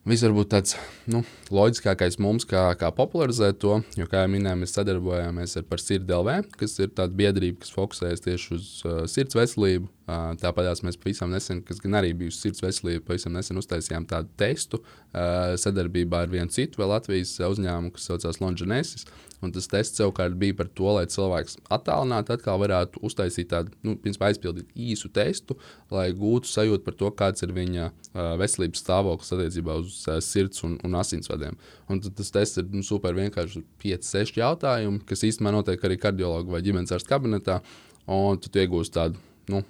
Viss varbūt tāds nu, loģiskākais mums, kā, kā popularizēt to, jo, kā jau minēju, mēs sadarbojāmies ar Sirdelvē, kas ir tāda biedrība, kas fokusējas tieši uz uh, sirds veselību. Uh, Tāpat mēs pavisam nesen, kas gan arī bija uz sirds veselību, pavisam nesen uztaisījām tādu testu uh, sadarbībā ar vienu citu Latvijas uzņēmumu, kas saucās Longinesis. Un tas tests savukārt bija par to, lai cilvēks attālināti atkal varētu uztaisīt tādu, nu, principā aizpildīt īsu testu, lai gūtu sajūtu par to, kāds ir viņa veselības stāvoklis attiecībā uz sirds un, un asinsvadiem. Un tas tests ir nu, super vienkārši 5, 6 jautājumi, kas īstenībā notiek arī kardiologu vai ģimenes ārsta kabinetā. Un tu iegūsi tādu nu,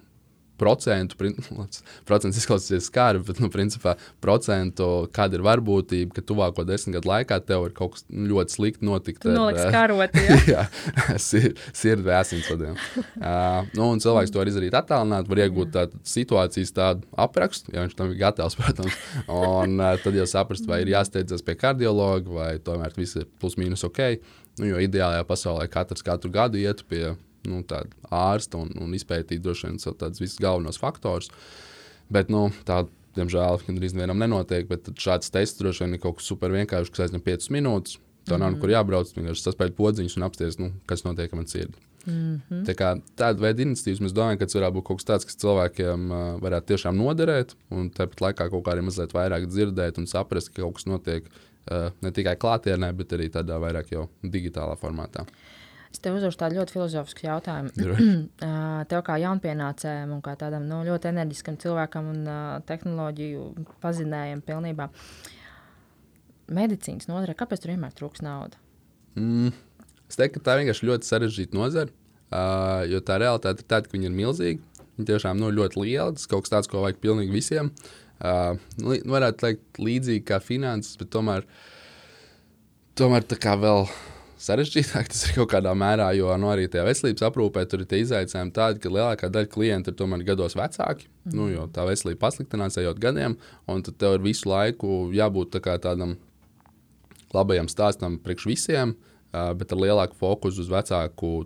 procentu, <laughs> procents izklausīsies skāri, bet, nu, principā, procentu, kāda ir varbūtība, ka tuvāko desmit gadu laikā tev ir kaut kas ļoti slikti notikt. Noliks karoti, ja? jā, sir, sirdi asinsvadiem. uh, <laughs> nu, un cilvēks to var izdarīt attālināt, var iegūt tādu situācijas tādu aprakstu, ja viņš tam ir gatavs, <laughs> protams, un uh, tad jau saprast, vai ir jāsteidzas pie kardiologa, vai tomēr viss ir plus mīnus ok. Nu, jo ideālajā pasaulē katrs katru gadu iet pie nu, ārsta un, un izpētīt droši vien tādus visus galvenos faktorus. Bet nu, tā, diemžēl, gandrīz nevienam nenotiek. Bet šāds tests droši vien ir kaut kas super vienkāršs, kas aizņem 5 minūtes. Tā nav mm -hmm. nekur jābrauc, vienkārši saspēlēt podziņus un apsties, nu, kas notiek ar mani sirdi. Mm -hmm. Tā kā tāda veida iniciatīvas mēs domājam, ka tas varētu būt kaut kas tāds, kas cilvēkiem uh, varētu tiešām noderēt, un tāpat laikā kaut kā arī mazliet vairāk dzirdēt un saprast, ka kaut kas notiek uh, ne tikai klātienē, bet arī tādā vairāk jau digitālā formātā. Es tev uzdošu tādu ļoti filozofisku jautājumu. <clears throat> tev kā jaunpienācējam un kā tādam nu, ļoti enerģiskam cilvēkam un uh, tehnoloģiju pazinējam pilnībā. Medicīnas nozare, kāpēc tur vienmēr trūks naudas? Mm, es teiktu, ka tā vienkārši ļoti sarežģīta nozare. Uh, jo tā realitāte ir tāda, ka viņi ir milzīgi. Viņi tiešām nu, ļoti lieli. Tas kaut kas tāds, ko vajag pilnīgi visiem. Uh, varētu teikt, līdzīgi kā finanses, bet tomēr, tomēr tā kā vēl sarežģītāk tas ir kaut kādā mērā, jo nu, arī tajā veselības aprūpē tur ir tie izaicinājumi tādi, ka lielākā daļa klientu ir tomēr gados vecāki. Mm. Nu, jo tā veselība pasliktinās ejot gadiem, un tad tev ir visu laiku jābūt tā tādam labajam stāstam priekš visiem, bet ar lielāku fokusu uz vecāku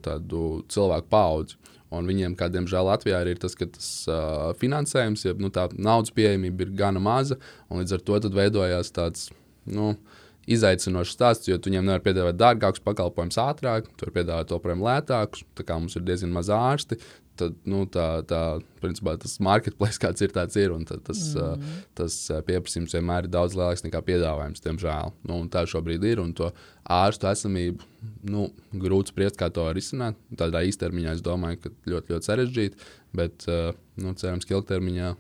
cilvēku paudzi. Un viņiem, kā diemžēl Latvijā, ir tas, ka tas uh, finansējums, ja nu, tā naudas pieejamība ir gana maza, un līdz ar to veidojās tāds. Nu, uh, izaicinošs stāsts, jo tu viņiem nevari piedāvāt dārgākus pakalpojumus ātrāk, tu vari piedāvāt otriem lētākus. Tā kā mums ir diezgan maz ārsti, tad nu, tā, tā, principā, tas marketplace kāds ir, tāds ir. Tas, mm. uh, tas pieprasījums vienmēr ir daudz lielāks nekā piedāvājums, diemžēl. Nu, tā šobrīd ir. Un to ārstu esamību nu, grūti spriest, kā to risināt. Tādā īstermiņā es domāju, ka ļoti, ļoti sarežģīti. Bet uh, nu, cerams, ka ilgtermiņā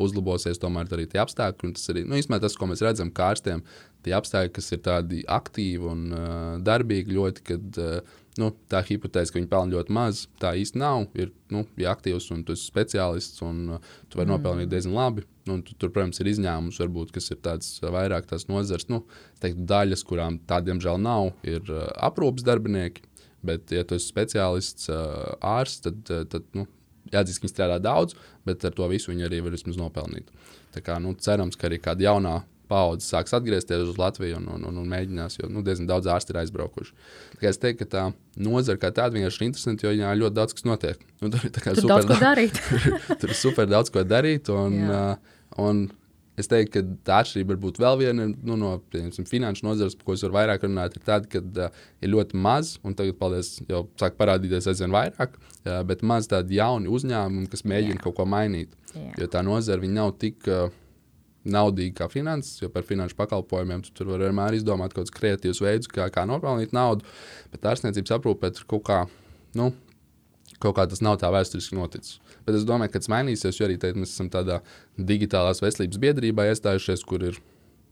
uzlabosies tomēr arī tie apstākļi. Tas arī nu, tas, ko mēs redzam, kā ārstiem tie apstākļi, kas ir tādi aktīvi un uh, darbīgi, ļoti, kad uh, nu, tā hipotēze, ka viņi pelna ļoti maz, tā īsti nav. Ir nu, ja aktīvs un tu esi speciālists un uh, tu vari mm. nopelnīt diezgan labi. Nu, tu, tur, protams, ir izņēmums, varbūt, kas ir tāds vairāk tās nozars, nu, teiktu, daļas, kurām tādiem žēl nav, ir uh, aprūpas darbinieki. Bet, ja tu esi speciālists, uh, ārsts, tad, uh, tad nu, jāatzīst, ka viņi strādā daudz, bet ar to visu viņi arī var nopelnīt. Tā kā, nu, cerams, ka arī kāda jaunā paudze sāks atgriezties uz Latviju un, un, un, un mēģinās, jo nu, diezgan daudz ārsti ir aizbraukuši. Tā es teiktu, ka tā nozara kā tāda vienkārši ir interesanta, jo viņā ļoti daudz kas notiek. Nu, tur ir tur super daudz ko darīt. <laughs> tur ir super daudz ko darīt. Un, uh, un es teiktu, ka tā atšķirība varbūt vēl viena nu, no piemēram, finanšu nozares, par ko es varu vairāk runāt, ir tāda, ka uh, ir ļoti maz, un tagad, paldies, jau sāk parādīties aizvien vairāk, uh, bet maz tādu jaunu uzņēmumu, kas mēģina Jā. kaut ko mainīt. Jā. Jo tā nozara nav tik. Uh, naudīgi kā finanses, jo par finanšu pakalpojumiem tu tur var vienmēr izdomāt kaut kādus kreatīvus veidus, kā, kā nopelnīt naudu. Bet ārstniecības aprūpē tur kaut kā, nu, kaut kā tas nav tā vēsturiski noticis. Bet es domāju, ka tas mainīsies, jo arī mēs esam tādā digitālās veselības biedrībā iestājušies, kur ir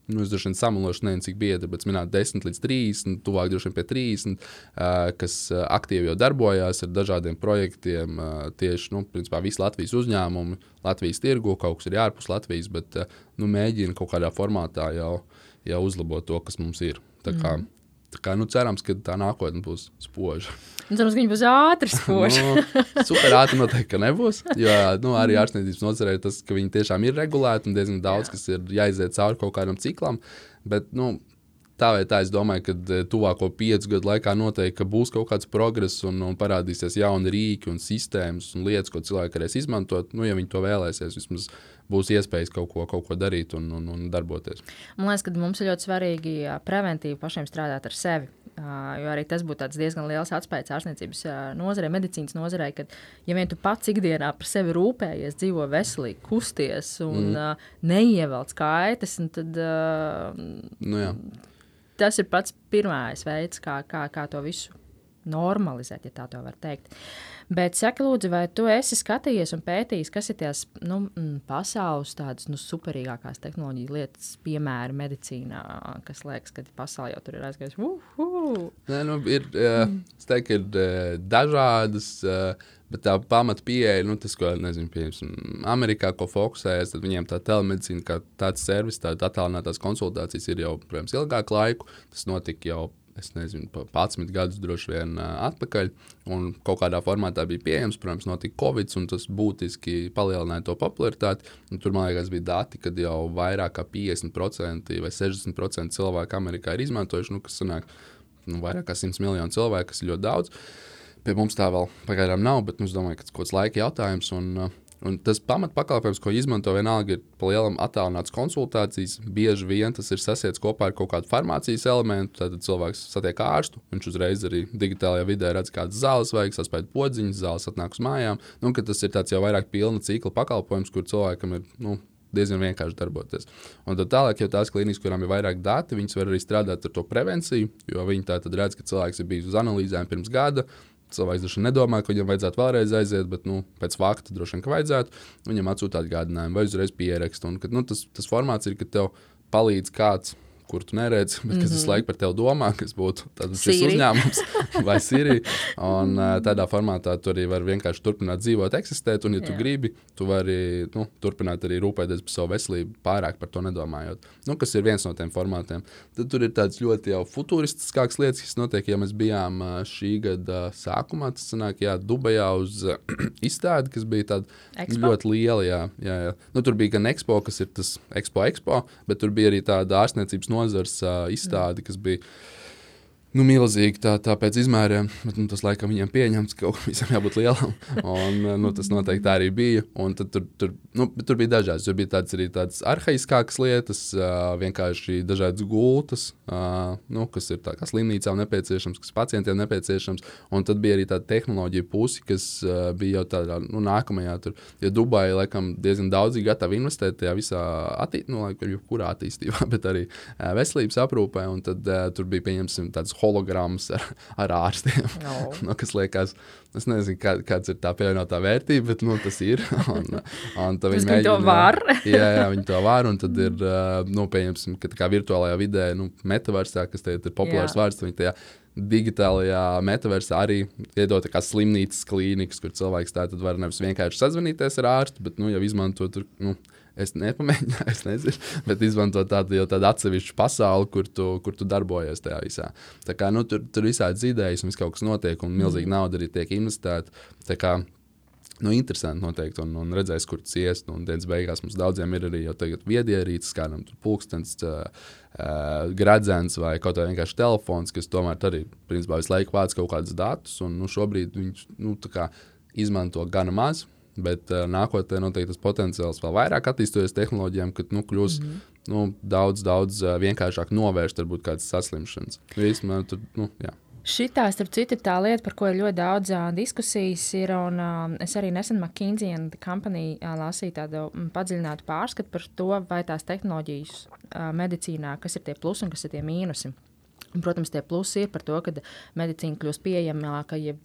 nu, es droši vien samalošu, nezinu, cik biedri, bet minēt 10 līdz 30, tuvāk droši vien pie 30, uh, kas aktīvi jau darbojās ar dažādiem projektiem. Tieši nu, principā, visi Latvijas uzņēmumi, Latvijas tirgu, kaut kas ir ārpus Latvijas, bet nu, mēģina kaut kādā formātā jau, jau uzlabot to, kas mums ir. Tā kā, mm. Tā kā, nu, cerams, ka tā nākotne būs spoža. Nu, cerams, ka viņi būs ātri spoži. nu, super ātri noteikti, nebūs. Jo nu, arī ārstniecības nozarē tas, ka viņi tiešām ir regulēti un diezgan daudz, Jā. kas ir jāiziet cauri kaut kādam ciklam. Bet, nu, tā vai tā, es domāju, ka e, tuvāko piecu gadu laikā noteikti būs kaut kāds progress un, un parādīsies jauni rīki un sistēmas un lietas, ko cilvēki varēs izmantot. Nu, ja viņi to vēlēsies, vismaz būs iespējas kaut ko, kaut ko darīt un, un, un darboties. Man liekas, ka mums ir ļoti svarīgi preventīvi pašiem strādāt ar sevi. Jo arī tas būtu diezgan liels atspējs ārstniecības nozarei, medicīnas nozarei, ka, ja vien tu pats ikdienā par sevi rūpējies, dzīvo veselīgi, kusties un mm. neievelc kaitas, tad nu, jā tas ir pats pirmais veids, kā, kā, kā to visu normalizēt, ja tā tā var teikt. Bet saka, lūdzu, vai tu esi skatījies un pētījis, kas ir tās nu, pasaules tādas nu, superīgākās tehnoloģiju lietas, piemēram, medicīnā, kas liekas, ka pasaule jau tur ir aizgājusi? Uh, Nē, nu, ir, mm. es teiktu, ir dažādas. Bet tā pamata pieeja, nu, tas, ko nezinu, piemēram, Amerikā, ko fokusējas, tad viņiem tā telemedicīna, kā tāds servis, tāda attālinātās konsultācijas ir jau, protams, ilgāku laiku. Tas notika jau es nezinu, 11 gadus droši vien atpakaļ. Un kaut kādā formātā bija pieejams, protams, notika Covid, un tas būtiski palielināja to popularitāti. Un tur, man liekas, bija dati, kad jau vairāk kā 50% vai 60% cilvēku Amerikā ir izmantojuši, nu, kas sanāk nu, vairāk kā 100 miljonu cilvēku, kas ir ļoti daudz. Pie mums tā vēl pagaidām nav, bet nu, es domāju, ka tas ir kaut kāds laika jautājums. Un, uh, Un tas pamatpakalpojums, ko izmanto vienalga, ir palielam attālināts konsultācijas. Bieži vien tas ir sasiets kopā ar kaut kādu farmācijas elementu. Tad cilvēks satiek ārstu, viņš uzreiz arī digitālajā vidē redz, kādas zāles vajag, saspēj podziņas, zāles atnāk uz mājām. Nu, tas ir tāds jau vairāk pilna cikla pakalpojums, kur cilvēkam ir. Nu, diezgan vienkārši darboties. Un tad tālāk, jau tās klīnijas, kurām ir vairāk dati, viņas var arī strādāt ar to prevenciju, jo viņi tā tad redz, ka cilvēks ir bijis uz analīzēm pirms gada, Cilvēks droši vien nedomā, ka viņam vajadzētu vēlreiz aiziet, bet nu, pēc fakta droši vien, ka vajadzētu. Viņam atsūta atgādinājumu vai uzreiz pierakstu. Un, kad, nu, tas, tas formāts ir, ka tev palīdz kāds kur tu neredzi, bet kas mm -hmm. visu laiku par tevi domā, kas būtu šis uzņēmums <laughs> vai Sirija. Un tādā formātā tu arī vari vienkārši turpināt dzīvot, eksistēt, un, ja tu Jā. gribi, tu vari nu, turpināt arī rūpēties par savu veselību, pārāk par to nedomājot. Nu, kas ir viens no tiem formātiem. Tad tur ir tāds ļoti jau futūristiskāks lietas, kas notiek, ja mēs bijām šī gada sākumā. Tas sanāk, jā, Dubajā uz <clears throat> izstādi, kas bija tāda Expo? ļoti liela. Jā, jā, jā. Nu, tur bija gan Expo, kas ir tas Expo, Expo, bet tur bija arī tāda ārstniecības nozars uh, izstāde, kas bija nu, milzīgi tā, tā pēc izmēriem, bet nu, tas laikam viņiem pieņemts, ka kaut kam visam jābūt lielam. Un, nu, tas noteikti tā arī bija. Tur, tur, nu, tur bija dažādas. Tur bija tāds, arī tādas arhaiskākas lietas, uh, vienkārši dažādas gultas, uh, nu, kas ir slimnīcām nepieciešams, kas pacientiem nepieciešams. Un tad bija arī tāda tehnoloģija puse, kas bija jau tādā nu, nākamajā. Tur, ja Dubai laikam diezgan daudz ir gatavi investēt tajā visā attī, nu, jebkurā attīstībā, <laughs> bet arī veselības aprūpē. Un tad tur bija pieņemsim tādas hologrammas ar, ar ārstiem. No. <laughs> nu, kas liekas, es nezinu, kā, kāds ir tā pievienotā vērtība, bet nu, tas ir. <laughs> Un, un viņi mēģina, to var. <laughs> jā, jā, viņi to var. Un tad ir, nu, pieņemsim, ka kā virtuālajā vidē, nu, metaversā, kas te ir populārs jā. vārds, viņi tajā digitālajā metaversā arī iedod kā slimnīcas klīnikas, kur cilvēks tā tad var nevis vienkārši sazvanīties ar ārstu, bet nu, jau izmantot tur. Nu, Es nepamēģināju, <laughs> es nezinu, bet izmantot tādu jau tādu atsevišķu pasauli, kur tu, kur tu darbojies tajā visā. Tā kā nu, tur, tur visādas idejas un viss kaut kas notiek, un milzīga mm. nauda arī tiek investēta. Tā kā nu, interesanti noteikti, un, un redzēs, kur tas ies. Un dienas beigās mums daudziem ir arī viedierīces, kādam tur pulkstenis, uh, gradzens vai kaut kā vienkārši telefons, kas tomēr arī principā visu laiku vāc kaut kādus datus. Un, nu, šobrīd viņš nu, izmanto gana maz. Bet uh, nākotnē noteikti tas potenciāls vēl vairāk attīstīsies tehnoloģijām, kad nu, kļūs mm -hmm. nu, daudz, daudz uh, vienkāršāk novērst varbūt kādas saslimšanas. Vismaz, tur, nu, jā. Šitā, starp citu, ir tā lieta, par ko ir ļoti daudz uh, diskusijas. Ir, un, uh, es arī nesen McKinsey and Company uh, lasīju tādu padziļinātu pārskatu par to, vai tās tehnoloģijas uh, medicīnā, kas ir tie plusi un kas ir tie mīnusi. Protams, tie plusi ir par to, ka medicīna kļūst pieejamāka jeb,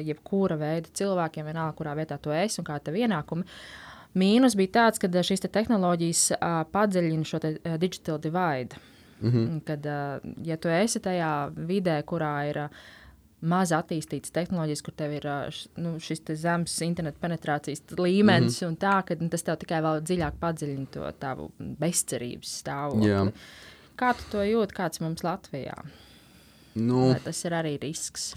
jebkura veida cilvēkiem, vienalga, kurā vietā tu esi un kāda ir ienākuma. Mīnus bija tāds, ka šīs te tehnoloģijas padziļina šo uh, digital divide. Mm -hmm. Kad, ja tu esi tajā vidē, kurā ir maz attīstītas tehnoloģijas, kur tev ir nu, šis te zems internetu penetrācijas līmenis, mm -hmm. un tā, ka nu, tas tev tikai vēl dziļāk padziļina to tavu bezcerības stāvokli. Yeah. Kā tu to jūti, kāds mums Latvijā? Nu, Vai tas ir arī risks.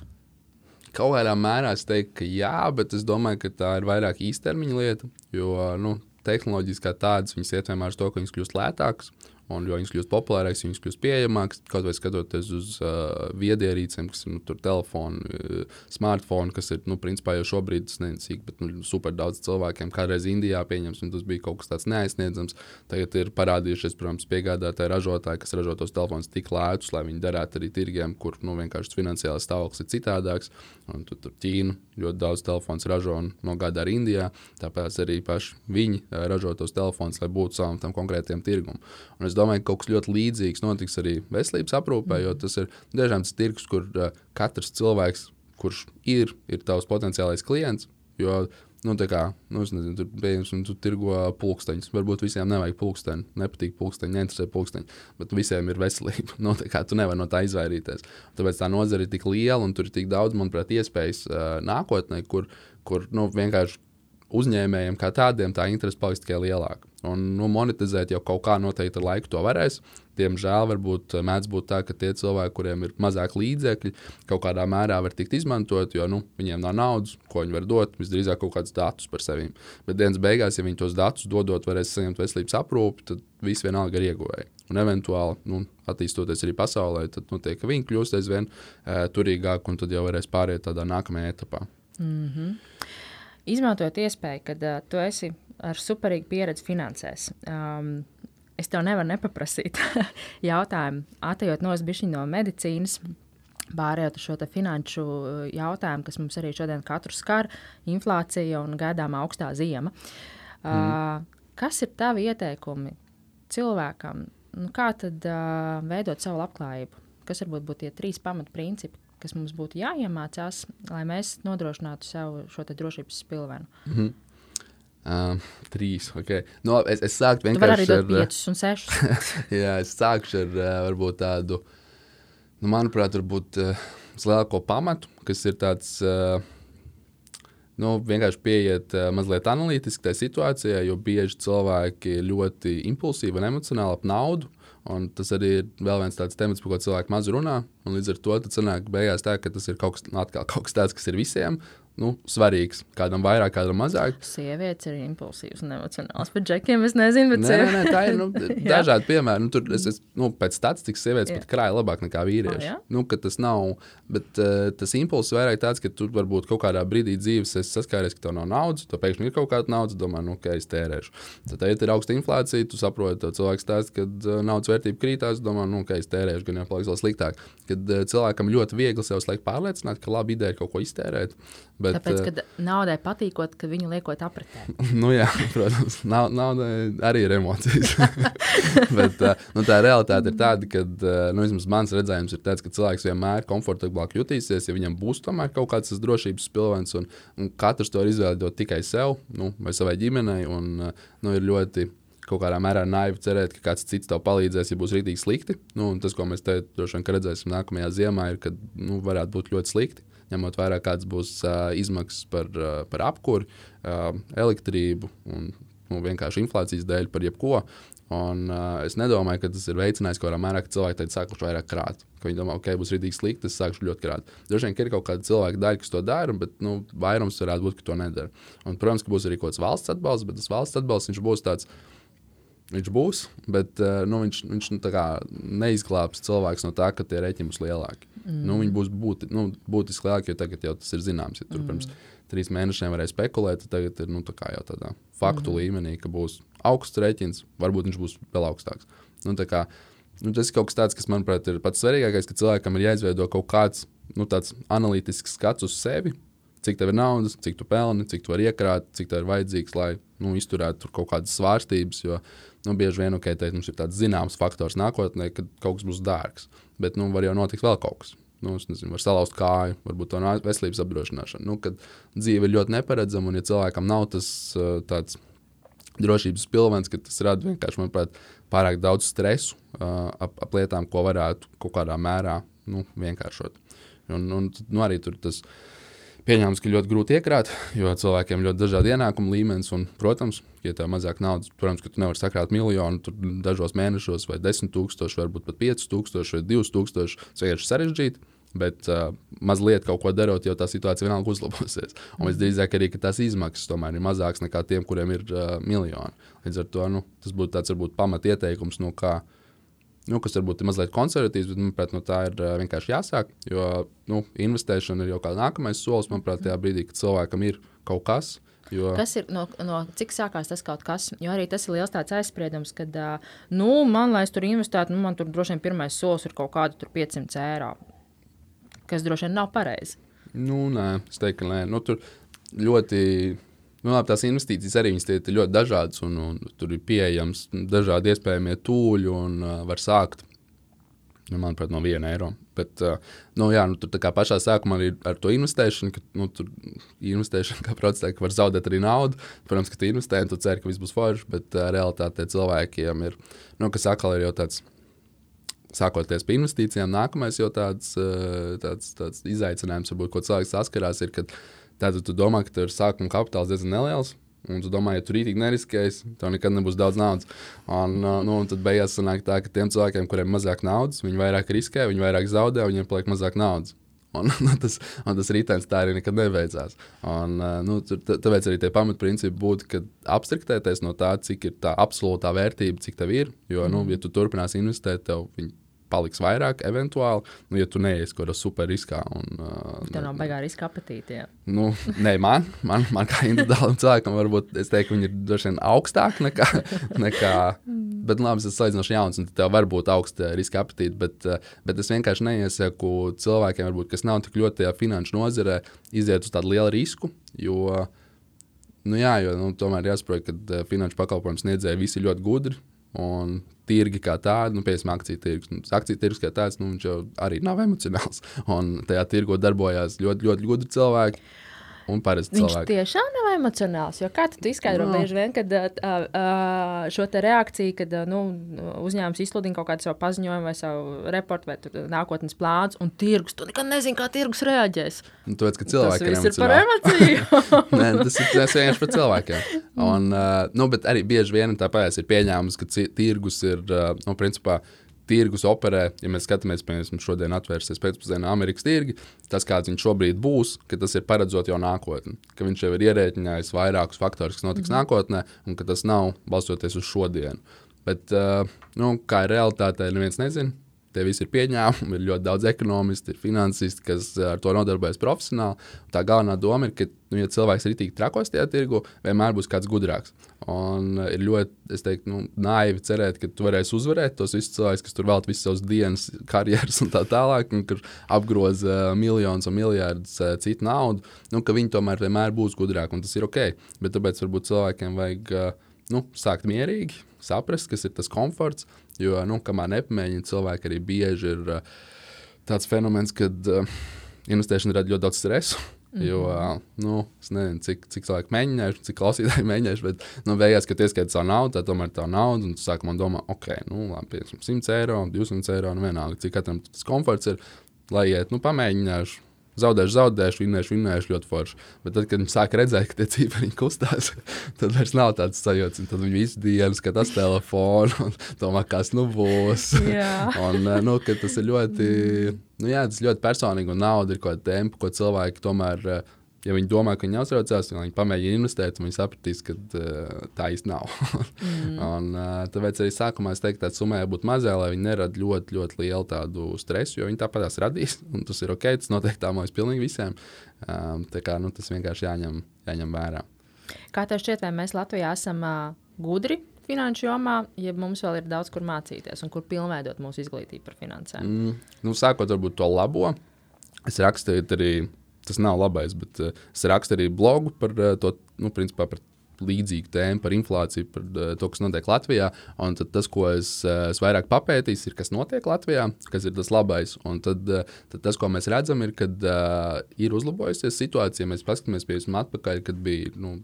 Kaut kādā mērā es teiktu, ka jā, bet es domāju, ka tā ir vairāk īstermiņa lieta. Jo nu, tehnoloģijas kā tādas, viņas iet vienmēr uz to, ka viņas kļūst lētākas. Un, jo viņas kļūst populārākas, viņas kļūst pieejamākas. Kaut vai skatoties uz uh, viedierīcēm, kas ir nu, telefoni, uh, smartphone, kas ir nu, principā jau šobrīd nezinu, cik, bet, nu, super daudz cilvēkiem. Kādreiz Indijā pieņems, un tas bija kaut kas tāds neaizsniedzams. Tagad ir parādījušies, protams, piegādātāji ražotāji, kas ražo tos telefonus tik lētus, lai viņi derētu arī tirgiem, kur nu, vienkārši finansiālais stāvoklis ir citādāks. Un tur, tur Ķīna ļoti daudz telefonu ražo un nogādā arī Indijā. Tāpēc arī paši viņi uh, ražo tos telefonus, lai būtu savam tam konkrētiem tirgumam. Es domāju, ka kaut kas ļoti līdzīgs notiks arī veselības aprūpē, jo tas ir dažāds tirgus, kur uh, katrs cilvēks kurš ir, ir tavs potenciālais klients. Jo Nu, tā kā, nu, nezinu, tur un tu tirgo pulksteņus. Varbūt visiem nevajag pulksteņu, nepatīk pulksteņi, neinteresē pulksteņi, bet visiem ir veselība. <laughs> Nu, kā, tu nevari no tā izvairīties. Tāpēc tā nozara ir tik liela un tur ir tik daudz, manuprāt, iespējas uh, nākotnē, kur, kur nu, vienkārši uzņēmējiem kā tādiem tā interese paliks tikai lielāka. Un nu, monetizēt jau kaut kā noteikti ar laiku to varēs. Diemžēl varbūt eh, mēdz būt tā, ka tie cilvēki, kuriem ir mazāk līdzekļi, kaut kādā mērā var tikt izmantot, jo nu, viņiem nav naudas, ko viņi var dot. Visdrīzāk kaut kādus datus par sevi. Bet dienas beigās, ja viņi tos datus dodot, varēs saņemt veselības aprūpi, tad viss vienalga ir ieguvēji. Un eventuāli, nu, attīstoties arī pasaulē, tad notiek, ka viņi kļūst aizvien uh, turīgāki un tad jau varēs pāriet tādā nākamajā etapā. Mm -hmm izmantojot iespēju, ka uh, tu esi ar superīgu pieredzi finansēs. Um, es tev nevaru nepaprasīt <laughs> jautājumu, atejot no medicīnas. Pārējot uz šo finanšu jautājumu, kas mums arī šodien katru skar, inflācija un gaidāmā augstā ziema. Mm. Uh, kas ir tavi ieteikumi cilvēkam? Nu, kā tad uh, veidot savu labklājību? Kas varbūt būtu tie trīs pamatprincipi, kas mums būtu jāiemācās, lai mēs nodrošinātu sev šo drošības spilvenu? Mm -hmm. Uh, trīs. Okay. No, es, es sāku vienkārši ar piecus un sešus. <laughs> jā, es sākšu ar varbūt tādu, nu, manuprāt, varbūt uh, lielāko pamatu, kas ir tāds. Uh, nu, vienkārši pieiet uh, mazliet analītiski tajā situācijā, jo bieži cilvēki ir ļoti impulsīvi un emocionāli ap naudu. Un tas arī ir vēl viens tāds temats, par ko cilvēki maz runā. Līdz ar to sanāk, beigās tā, ka tas ir kaut kas, atkal, kaut kas tāds, kas ir visiem nu, svarīgs. Kādam vairāk, kādam mazāk. Sievietes ir impulsīvas un emocionālas. Par džekiem es nezinu, bet nē, nē, nē, tā ir nu, <laughs> dažādi piemēri. Nu, tur es, es, nu, pēc statistikas sievietes jā. pat krāja labāk nekā vīrieši. Oh, nu, tas nav, bet uh, tas impulss vairāk tāds, ka tu varbūt kaut kādā brīdī dzīves saskāries, ka tev nav naudas, tu pēkšņi ir kaut kāda nauda, domā, nu, ka es tērēšu. Tad, ja ir augsta inflācija, tu saproti, ka cilvēks stāsta, ka uh, naudas vērtība krītās, domā, nu, ka es tērēšu, gan jau paliks vēl sliktāk. Kad uh, cilvēkam ļoti viegli sev slēgt pārliecināt, ka labi ideja ir kaut ko iztērēt. Bet, Tāpēc, kad naudai patīkot, ka viņu liekot apritē. <laughs> nu, jā, protams, naudai arī ir emocijas. <laughs> Bet nu, tā realitāte ir tāda, ka nu, mans redzējums ir tāds, ka cilvēks vienmēr komfortablāk jutīsies, ja viņam būs tomēr kaut kāds drošības pilvens, un, un katrs to izvēlēties tikai sev nu, vai savai ģimenei. Un, nu, ir ļoti kaut kādā mērā naivi cerēt, ka kāds cits tev palīdzēs, ja būs rītīgi slikti. Nu, tas, ko mēs te droši vien redzēsim nākamajā ziemā, ir, ka nu, varētu būt ļoti slikti ņemot vērā, kādas būs uh, izmaksas par, uh, par apkuri, uh, elektrību un nu, vienkārši inflācijas dēļ par jebko. Un, uh, es nedomāju, ka tas ir veicinājis kaut kādā mērā, ka cilvēki tagad sākuši vairāk krāt. Ka viņi domā, ka okay, būs rītīgi slikti, es sākšu ļoti krāt. Droši vien ir kaut kāda cilvēka daļa, kas to dara, bet nu, vairums varētu būt, ka to nedara. Un, protams, ka būs arī kaut kāds valsts atbalsts, bet tas valsts atbalsts būs tāds. Viņš būs, bet uh, nu, viņš, viņš nu, neizglābs cilvēks no tā, ka tie rēķini būs lielāki. Mm. Nu, viņi būs būti, nu, būtiski lielāki, jo tagad jau tas ir zināms. Ja tur mm. pirms trīs mēnešiem varēja spekulēt, tad tagad ir nu, jau tādā faktu mm. līmenī, ka būs augsts rēķins, varbūt viņš būs vēl augstāks. Nu, kā, nu, tas ir kaut kas tāds, kas, manuprāt, ir pats svarīgākais, ka cilvēkam ir jāizveido kaut kāds nu, analītisks skats uz sevi. Cik tev ir naudas, cik tu pelni, cik tu vari iekrāt, cik tev ir vajadzīgs, lai nu, izturētu kaut kādas svārstības. Jo nu, bieži vien okay, teikt, mums ir tāds zināms faktors nākotnē, kad kaut kas būs dārgs bet nu, var jau notikt vēl kaut kas. Nu, es nezinu, var salauzt kāju, varbūt tā nav veselības apdrošināšana. Nu, kad dzīve ir ļoti neparedzama, un ja cilvēkam nav tas uh, tāds drošības pilvens, ka tas rada vienkārši, manuprāt, pārāk daudz stresu uh, ap, ap lietām, ko varētu kaut kādā mērā nu, vienkāršot. Un, un nu, arī tur tas ir Pieņēmums, ka ļoti grūti iekrāt, jo cilvēkiem ļoti dažādi ienākumu līmenis. Un, protams, ja tev ir mazāk naudas, protams, ka tu nevari sakrāt miljonu dažos mēnešos, vai 10 tūkstoši, varbūt pat 5 tūkstoši vai 2 tūkstoši. Tas vienkārši sarežģīti. Bet uh, mazliet kaut ko darot, jau tā situācija vienalga uzlabosies. Un visdrīzāk arī tās izmaksas tomēr ir mazākas nekā tiem, kuriem ir uh, miljoni. Līdz ar to nu, tas būtu tāds varbūt pamat ieteikums, no kā uh, nu, kas varbūt ir mazliet konservatīvs, bet manuprāt, no tā ir uh, vienkārši jāsāk. Jo nu, investēšana ir jau kā nākamais solis, manuprāt, tajā brīdī, kad cilvēkam ir kaut kas. Jo... Kas ir no, no cik sākās tas kaut kas? Jo arī tas ir liels aizspriedums, ka, nu, man, lai es tur investētu, nu, man tur droši vien pirmais solis ir kaut kādi 500 eiro. Kas droši vien nav pareizi. Nu, nē, es teiktu, ka nē. Nu, tur ļoti Nu, labi, tās investīcijas arī ir ļoti dažādas, un, un tur ir pieejams dažādi iespējamie tūļi, un uh, var sākt Nu, manuprāt, no viena eiro. Bet, uh, nu, jā, nu, tur pašā sākumā arī ar to investēšanu, ka nu, tur investēšana, kā procesā, var zaudēt arī naudu. Protams, ka tu investē, un tu cer, ka viss būs forši, bet uh, realitātē cilvēkiem ir, nu, kas atkal ir jau tāds. Sākoties pie investīcijām, nākamais jau tāds, tāds, tāds izaicinājums, varbūt, ko cilvēks saskarās, ir, ka tātad tu domā, ka tev ir sākuma kapitāls diezgan neliels, Un tu domā, ja tu rītīgi neriskēsi, tev nekad nebūs daudz naudas. Un, uh, nu, un tad beigās sanāk tā, ka tiem cilvēkiem, kuriem ir mazāk naudas, viņi vairāk riskē, viņi vairāk zaudē, viņiem paliek mazāk naudas. Un, <laughs> un tas, un tas rītdienas tā arī nekad nebeidzās. Un, uh, nu, tur, tāpēc arī tie pamatprincipi būtu, ka apstriktēties no tā, cik ir tā absolūtā vērtība, cik tev ir. Jo, nu, ja tu turpināsi investēt, tev viņi paliks vairāk, eventuāli, nu, ja tu neiesi kaut kādā super riskā. Un, uh, Tev nav baigā riska apetīte. Jā. Nu, nē, man, man, man kā individuālam cilvēkam, varbūt es teiktu, viņi ir droši vien augstāki nekā. <laughs> nekā bet, labi, tas ir salīdzinoši jauns, un tev var būt augsta riska apetīte. Bet, bet es vienkārši neiesaku cilvēkiem, varbūt, kas nav tik ļoti tajā finanšu nozarē, iziet uz tādu lielu risku. Jo, nu, jā, jo nu, tomēr jāsaprot, ka finanšu pakalpojumu sniedzēji visi ļoti gudri. Un tirgi kā tādi, nu, piemēram, akciju tirgus. Nu, akciju tirgus kā tāds, nu, viņš jau arī nav emocionāls. Un tajā tirgo darbojās ļoti, ļoti gudri cilvēki un parasti Viņš cilvēki. tiešām nav emocionāls. Kā tu izskaidro No. bieži vien, kad uh, uh, šo te reakciju, kad uh, nu, uzņēmums izsludina kaut kādu savu paziņojumu vai savu reportu vai nākotnes plāns, un tirgus, tu nekad nezini, kā tirgus reaģēs. Nu, tāpēc, ka Tas cilvēki viss ir par emocionāli. emociju. <laughs> Nē, tas ir tas vienkārši par cilvēkiem. Un, uh, nu, bet arī bieži vien tāpēc ir pieņēmums, ka tirgus ir, uh, nu, principā, tirgus operē, ja mēs skatāmies, piemēram, šodien atvērsies pēcpusdienā Amerikas tirgi, tas, kāds viņš šobrīd būs, ka tas ir paredzot jau nākotni, ka viņš jau ir ierēķinājis vairākus faktorus, kas notiks mm nākotnē, un ka tas nav balstoties uz šodienu. Bet, uh, nu, kā ir realitāte, neviens nezina. Tie visi ir pieņēmumi, ir ļoti daudz ekonomistu, ir finansisti, kas uh, ar to nodarbojas profesionāli. Tā galvenā doma ir, ka, nu, ja cilvēks ir rītīgi trakos tajā tirgu, vienmēr būs kāds gudrāks. Un uh, ir ļoti, teiktu, nu, naivi cerēt, ka tu varēsi uzvarēt tos visus cilvēkus, kas tur veltīja visas savas dienas, <laughs> karjeras un tā tālāk, un kur apgroza uh, miljonus un miljardus citu naudu, nu, ka viņi tomēr vienmēr būs gudrāki, un tas ir ok. Bet tāpēc varbūt cilvēkiem vajag nu, sākt mierīgi, saprast, kas ir tas komforts. Jo, nu, kamēr nepamēģina, cilvēki arī bieži ir uh, tāds fenomens, kad uh, investēšana rada ļoti daudz stresa. Mm -hmm. Jo, uh, nu, es nezinu, cik, cik cilvēki mēģinājuši, cik klausītāji <laughs> mēģinājuši, bet, nu, beigās, kad ieskaita savu naudu, tā tomēr tā nauda, un tu sākumā domā, ok, nu, labi, piemēram, 100 eiro, 200 eiro, nu, vienalga, cik katram tas komforts ir, lai iet, nu, pamēģināšu. Zaudēšu, zaudēšu, vinnēšu, vinnēšu ļoti forši. Bet tad, kad viņi sāk redzēt, ka tie cipari kustās, <laughs> tad vairs nav tāds sajūta. Tad viņi visu dienu skatās telefonu un domā, kas nu būs. <laughs> Un, eh, nu, tas ir ļoti, nu, jā, tas ļoti personīgi un nauda ir kaut kāda tempa, ko cilvēki tomēr. Ja viņi domā, ka viņi uztraucās, tad viņi pamēģina investēt, un viņi sapratīs, ka uh, tā īsti nav. mm. <laughs> un, uh, tāpēc arī sākumā es teiktu, ka tā summa jābūt mazai, lai viņi nerada ļoti, ļoti lielu tādu stresu, jo viņi tāpat tās radīs. <laughs> Un tas ir ok, tas noteikti tā mums pilnīgi visiem. Um, tā kā nu, tas vienkārši jāņem, jāņem vērā. Kā tev šķiet, vai mēs Latvijā esam uh, gudri finanšu jomā, ja mums vēl ir daudz kur mācīties un kur pilnveidot mūsu izglītību par finansēm? Mm, nu, sākot varbūt to labo, es rakstīju arī, tas nav labais, bet uh, es rakstu arī blogu par uh, to, nu, principā par līdzīgu tēmu, par inflāciju, par uh, to, kas notiek Latvijā. Un tas, ko es, uh, es vairāk papētīju, ir, kas notiek Latvijā, kas ir tas labais. Un tad, uh, tad tas, ko mēs redzam, ir, ka uh, ir uzlabojusies situācija. Mēs paskatāmies pie jums atpakaļ, kad bija nu,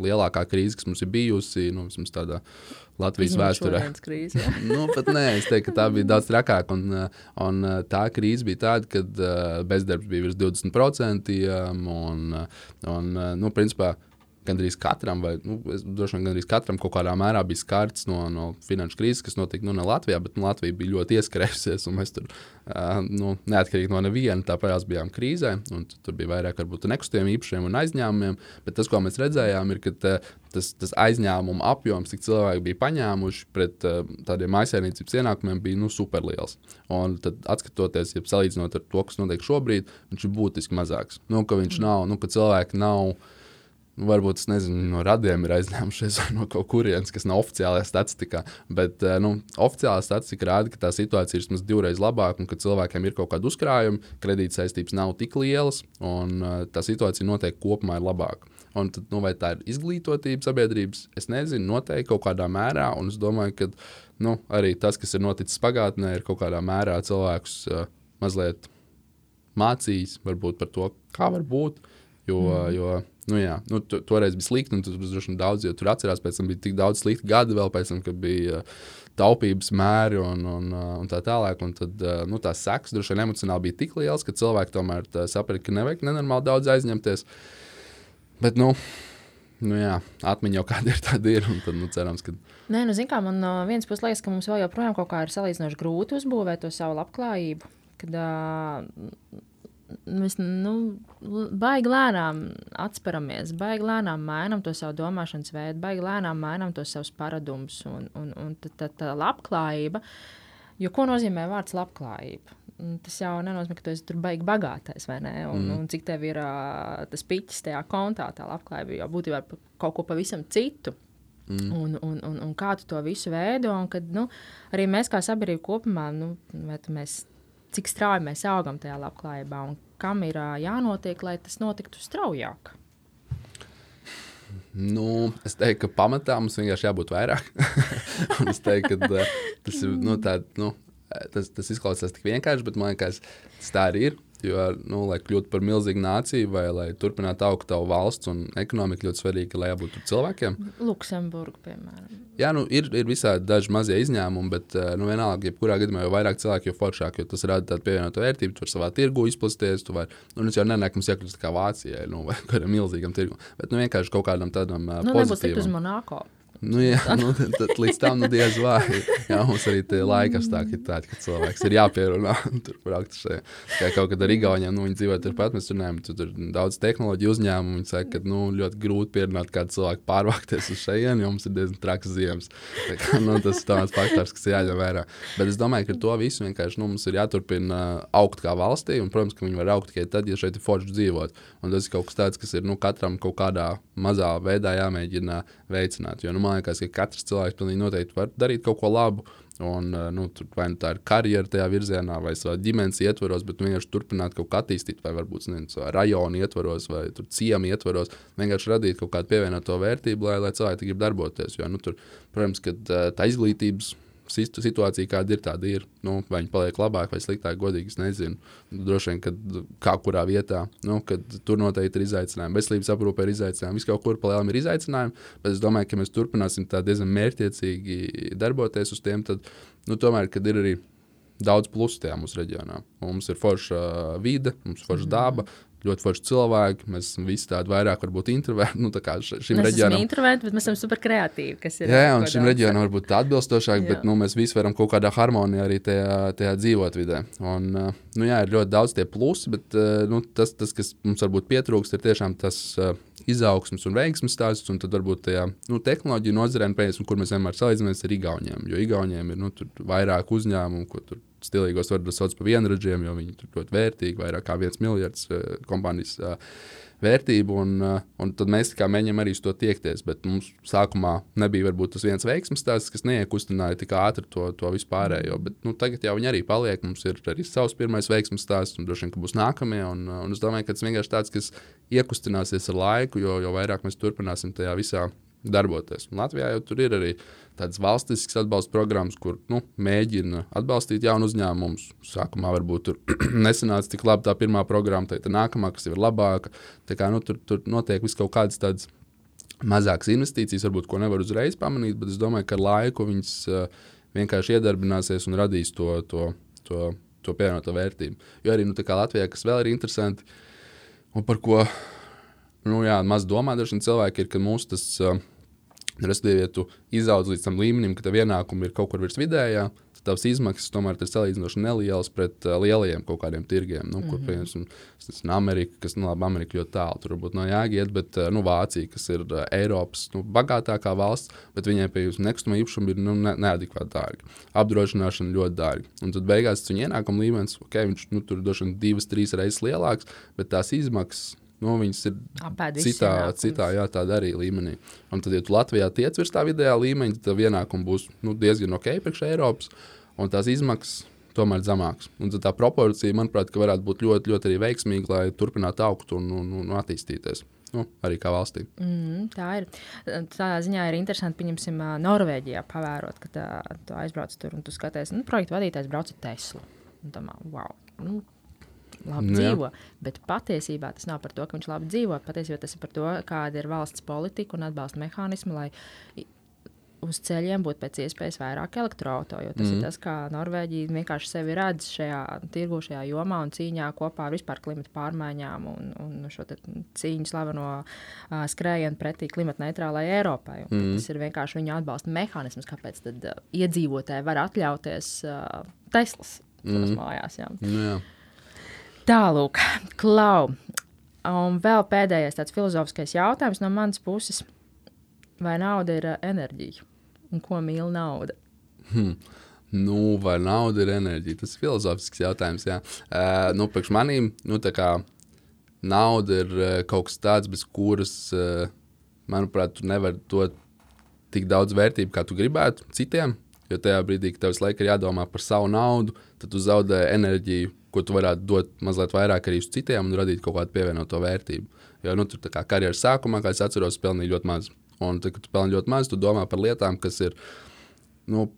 lielākā krīze, kas mums ir bijusi, nu, vismaz tādā Latvijas vēsturē. jā. <laughs> nu, pat nē, es teiktu, ka tā bija daudz trakāka. Un, un tā krīze bija tāda, kad uh, bezdarbs bija virs 20%. Un, un nu, principā, gandrīz katram, vai nu, droši vien gandrīz katram kaut kādā mērā bija skarts no, no finanšu krīzes, kas notika nu, ne Latvijā, bet nu, Latvija bija ļoti ieskrējusies. un Mēs tur uh, nu, neatkarīgi no neviena tāpēc bijām krīzē. un tu- Tur bija vairāk varbūt nekustamiem īpašumiem un aizņēmumiem. Bet tas, ko mēs redzējām, ir, ka tā, tas, tas aizņēmumu apjoms, cik cilvēki bija paņēmuši pret uh, tādiem aizsardzības ienākumiem, bija nu, superliels. Un tad, skatoties, ja salīdzinot ar to, kas notiek šobrīd, viņš ir būtiski mazāks. Nu, ka viņš nav, nu, ka cilvēki nav Varbūt tas nezinu, no radiem ir aizņēmušies <laughs> vai no kaut kurienes, kas nav oficiālajā statistikā. Bet uh, nu, oficiālā statistika rāda, ka tā situācija ir vismaz divreiz labāka un ka cilvēkiem ir kaut kāda uzkrājuma, kredītsaistības nav tik lielas un uh, tā situācija noteikti kopumā ir labāka. Un tad, nu, vai tā ir izglītotība sabiedrības, es nezinu, noteikti kaut kādā mērā. Un es domāju, ka nu, arī tas, kas ir noticis pagātnē, ir kaut kādā mērā cilvēkus uh, mazliet mācījis varbūt par to, kā var būt. Jo, mm. jo nu, jā, nu, to, toreiz bija slikti, un tas bija droši vien daudz, jo tur atcerās, pēc tam bija tik daudz slikti gadi vēl pēc tam, kad bija uh, taupības mēri un, un, uh, un tā tālāk. Un tad nu, tās sekas droši vien emocionāli bija tik lielas, ka cilvēki tomēr saprata, ka nevajag nenormāli daudz aizņemties. Bet, nu, nu jā, atmiņa jau kāda ir, tāda ir. Tad, nu, cerams, ka... Nē, nu, kā, man no vienas puses liekas, ka mums vēl joprojām kaut kā ir salīdzinoši grūti uzbūvēt to savu labklājību. Kad, uh, mēs nu, baigi lēnām atsperamies, baigi lēnām mainām to savu domāšanas veidu, baigi lēnām mainām tos savus paradumus un, un, un tā, tā, tā labklājība. Jo ko nozīmē vārds labklājība? Tas jau nenozīmē, ka tu esi tur baigi bagātais, vai ne? Un, mm. un cik tev ir uh, tas piķis tajā kontā, tā labklājība, jo būtībā kaut ko pavisam citu. Mm. Un, un, un, un kā tu to visu veido, un kad nu, arī mēs kā sabiedrība kopumā, nu, mēs cik strauji mēs augam tajā labklājībā un kam ir jānotiek, lai tas notiktu straujāk? Nu, es teiktu, ka pamatā mums vienkārši jābūt vairāk. <laughs> es teiktu, ka tas, ir, nu, tā, nu, tas, tas izklausās tik vienkārši, bet man liekas, tas tā arī ir. Jo, nu, lai kļūtu par milzīgu nāciju, vai lai turpinātu augt tavu valsts un ekonomiku, ļoti svarīgi, lai jābūt cilvēkiem. Luksemburga, piemēram. Jā, nu, ir, ir visādi daži mazie izņēmumi, bet eh, nu, vienalga, jebkurā gadījumā, jo vairāk cilvēku, jo foršāk, jo tas rada tādu pievienoto vērtību, tu vari savā tirgu izplatīties. Tu vari, nu, jau nenāku mums iekļūt kā Vācijai, nu, <laughs> vai kādam milzīgam tirgum, bet nu, vienkārši kaut kādam tādam uh, nu, pozitīvam. Nebūs uz Monako. Nu, jā, <laughs> nu, tad, tad līdz tam nu, diez vai. Jā, mums arī tie laika apstākļi ir tādi, ka cilvēks ir jāpierunā. Tur praktiski kā kaut kad ar Igauniem, nu, viņi dzīvo turpat, mēs runājam, tu, tur ir daudz tehnoloģiju uzņēmumu. Viņi saka, ka nu, ļoti grūti pierunāt kādu cilvēku pārvākties uz šejienu, jo mums ir diezgan traks ziemas. Tā kā, nu, tas ir tāds faktors, kas jāņem vērā. Bet es domāju, ka to visu vienkārši nu, mums ir jāturpina augt kā valstī. Un, protams, ka viņi var augt tikai tad, ja šeit ir forši dzīvot. Un tas ir kaut kas tāds, kas ir nu, katram kaut kādā mazā veidā jāmēģina veicināt. Jo, nu, man liekas, ka katrs cilvēks pilnīgi noteikti var darīt kaut ko labu. Un, eh, nu, tur, vai nu tā ir karjera tajā virzienā, vai savā ģimenes ietvaros, bet vienkārši turpināt kaut kā attīstīt, vai varbūt nezinu, savā rajona ietvaros, vai ciemu ietvaros, vienkārši radīt kaut kādu pievienoto vērtību, lai, lai cilvēki grib darboties. Jo, nu, tur, protams, ka eh, tā izglītības situācija, kāda ir, tāda ir. Nu, vai viņi paliek labāk vai sliktāk, godīgi es nezinu. Droši vien, ka kā kurā vietā, nu, tur noteikti ir izaicinājumi. Veselības aprūpe ir izaicinājumi, viss kaut kur palielinām ir izaicinājumi, bet es domāju, ka mēs turpināsim tā diezgan mērķiecīgi darboties uz tiem, tad nu, tomēr, kad ir arī daudz plusu tajā mūsu reģionā. Mums ir forša vide, mums ir forša daba, ļoti forši cilvēki. Mēs esam visi tādi vairāk, varbūt introverti. <laughs> Nu, šim mēs reģionam esam introverti, bet mēs esam super kreatīvi. Jā, jā, un šim reģionam varbūt tā atbilstošāk, bet nu, mēs visi varam kaut kādā harmonijā arī tajā, tajā dzīvot vidē. Un, nu, jā, ir ļoti daudz tie plusi, bet nu, tas, tas, kas mums varbūt pietrūkst, ir tiešām tas. Izaugsmes un veiksmes stāsts, un tad varbūt tajā nu, tehnoloģija nozarē, kur mēs vienmēr salīdzinamies ar Igauniem. Jo Igauniem ir nu, vairāk uzņēmumu, ko tur stilīgos vārdus sauc par vienradžiem, jo viņi ir ļoti vērtīgi, vairāk kā viens miljards uh, kompānijas uh, vērtību. Un, uh, un tad mēs mēģinām arī uz to tiekties. Bet mums sākumā nebija varbūt tas viens veiksmīgs stāsts, kas neiekustināja tik ātri to, to vispārējo. Bet nu, tagad jau viņi arī paliek. Mums ir arī savs pirmais veiksmīgs stāsts, un droši vien, ka būs nākamie. Un, un es domāju, ka tas vienkārši tāds, kas iekustināsies ar laiku, jo, jo vairāk mēs turpināsim tajā visā darboties. Un Latvijā jau tur ir arī tādas valstiskas atbalsta programmas, kur nu, mēģina atbalstīt jaunu uzņēmumu. Sākumā varbūt tur <clears throat> nesanāca tik labi tā pirmā programma, tad nākamā, kas ir labāka. Tā kā, nu, tur, tur notiek vis kaut kādas tādas mazākas investīcijas, varbūt ko nevar uzreiz pamanīt, bet es domāju, ka ar laiku viņas uh, vienkārši iedarbināsies un radīs to, to, to, to pievienoto vērtību. Jo arī nu, Latvijā, kas vēl ir interesanti un par ko nu, jā, maz domā daži cilvēki, ir, ka mūsu tas. Uh, Respektīvi, ja tu izaudz līdz tam līmenim, ka tev ienākumi ir kaut kur virs vidējā, tad tavs izmaksas tomēr ir salīdzinoši nelielas pret uh, lielajiem kaut kādiem tirgiem. Nu, mm -hmm. Kur, mhm. piemēram, Amerika, kas, nu, labi, Amerika ļoti tālu, tur varbūt nav jāiet, bet uh, nu, Vācija, kas ir uh, Eiropas nu, bagātākā valsts, bet viņai pie jūsu nekustamā īpašuma ir nu, ne, neadekvāti dārgi. Apdrošināšana ļoti dārga. Un tad beigās viņa ienākuma līmenis, ok, viņš nu, tur droši vien divas, trīs reizes lielāks, bet tās izmaksas Nu, viņas ir Apēd citā, citā jā, tādā arī līmenī. Un tad, ja tu Latvijā tiec virs tā vidējā līmeņa, tad ienākumi būs nu, diezgan ok priekš Eiropas, un tās izmaksas tomēr zemākas. Un tad tā proporcija, manuprāt, varētu būt ļoti, ļoti arī veiksmīga, lai turpinātu augt un, un, un attīstīties. Nu, arī kā valstī. Mm, tā ir. Tādā ziņā ir interesanti, pieņemsim, Norvēģijā pavērot, ka tā, tu aizbrauc tur un tu skaties, nu, projekta vadītājs brauc ar Teslu. Un Domā, wow, nu, labi Nu, jā. dzīvo. Bet patiesībā tas nav par to, ka viņš labi dzīvo. Patiesībā tas ir par to, kāda ir valsts politika un atbalsta mehānismi, lai uz ceļiem būtu pēc iespējas vairāk elektroautorātu. Tas mm. ir tas, kā Norvēģija vienkārši sevi redz šajā tirgu, šajā jomā un cīņā kopā ar vispār klimata pārmaiņām un, un šo cīņu slaveno uh, skrējienu pretī klimata neitrālajai Eiropai. Un mm. Tas ir vienkārši viņu atbalsta mehānisms, kāpēc tad, uh, iedzīvotāji var atļauties uh, Teslas mm. mājās. Jā. Nu, jā. Tālāk, klau. Un vēl pēdējais tāds filozofiskais jautājums no manas puses. Vai nauda ir ā, enerģija? Un ko mīl nauda? Nu, vai nauda ir enerģija? Tas ir filozofisks jautājums. Jā. Uh, nu, priekš manīm, nu, tā kā nauda ir uh, kaut kas tāds, bez kuras, uh, manuprāt, tu nevari dot tik daudz vērtību, kā tu gribētu citiem. Jo tajā brīdī, kad tev visu laiku ir jādomā par savu naudu, tad tu zaudē enerģiju, ko tu varētu dot mazliet vairāk arī uz citiem un radīt kaut kādu pievienoto vērtību. Jo nu, tur tā kā karjeras sākumā, kā es atceros, pelnīju ļoti maz. Un, tad, kad tu pelni ļoti maz, tu domā par lietām, kas ir nu,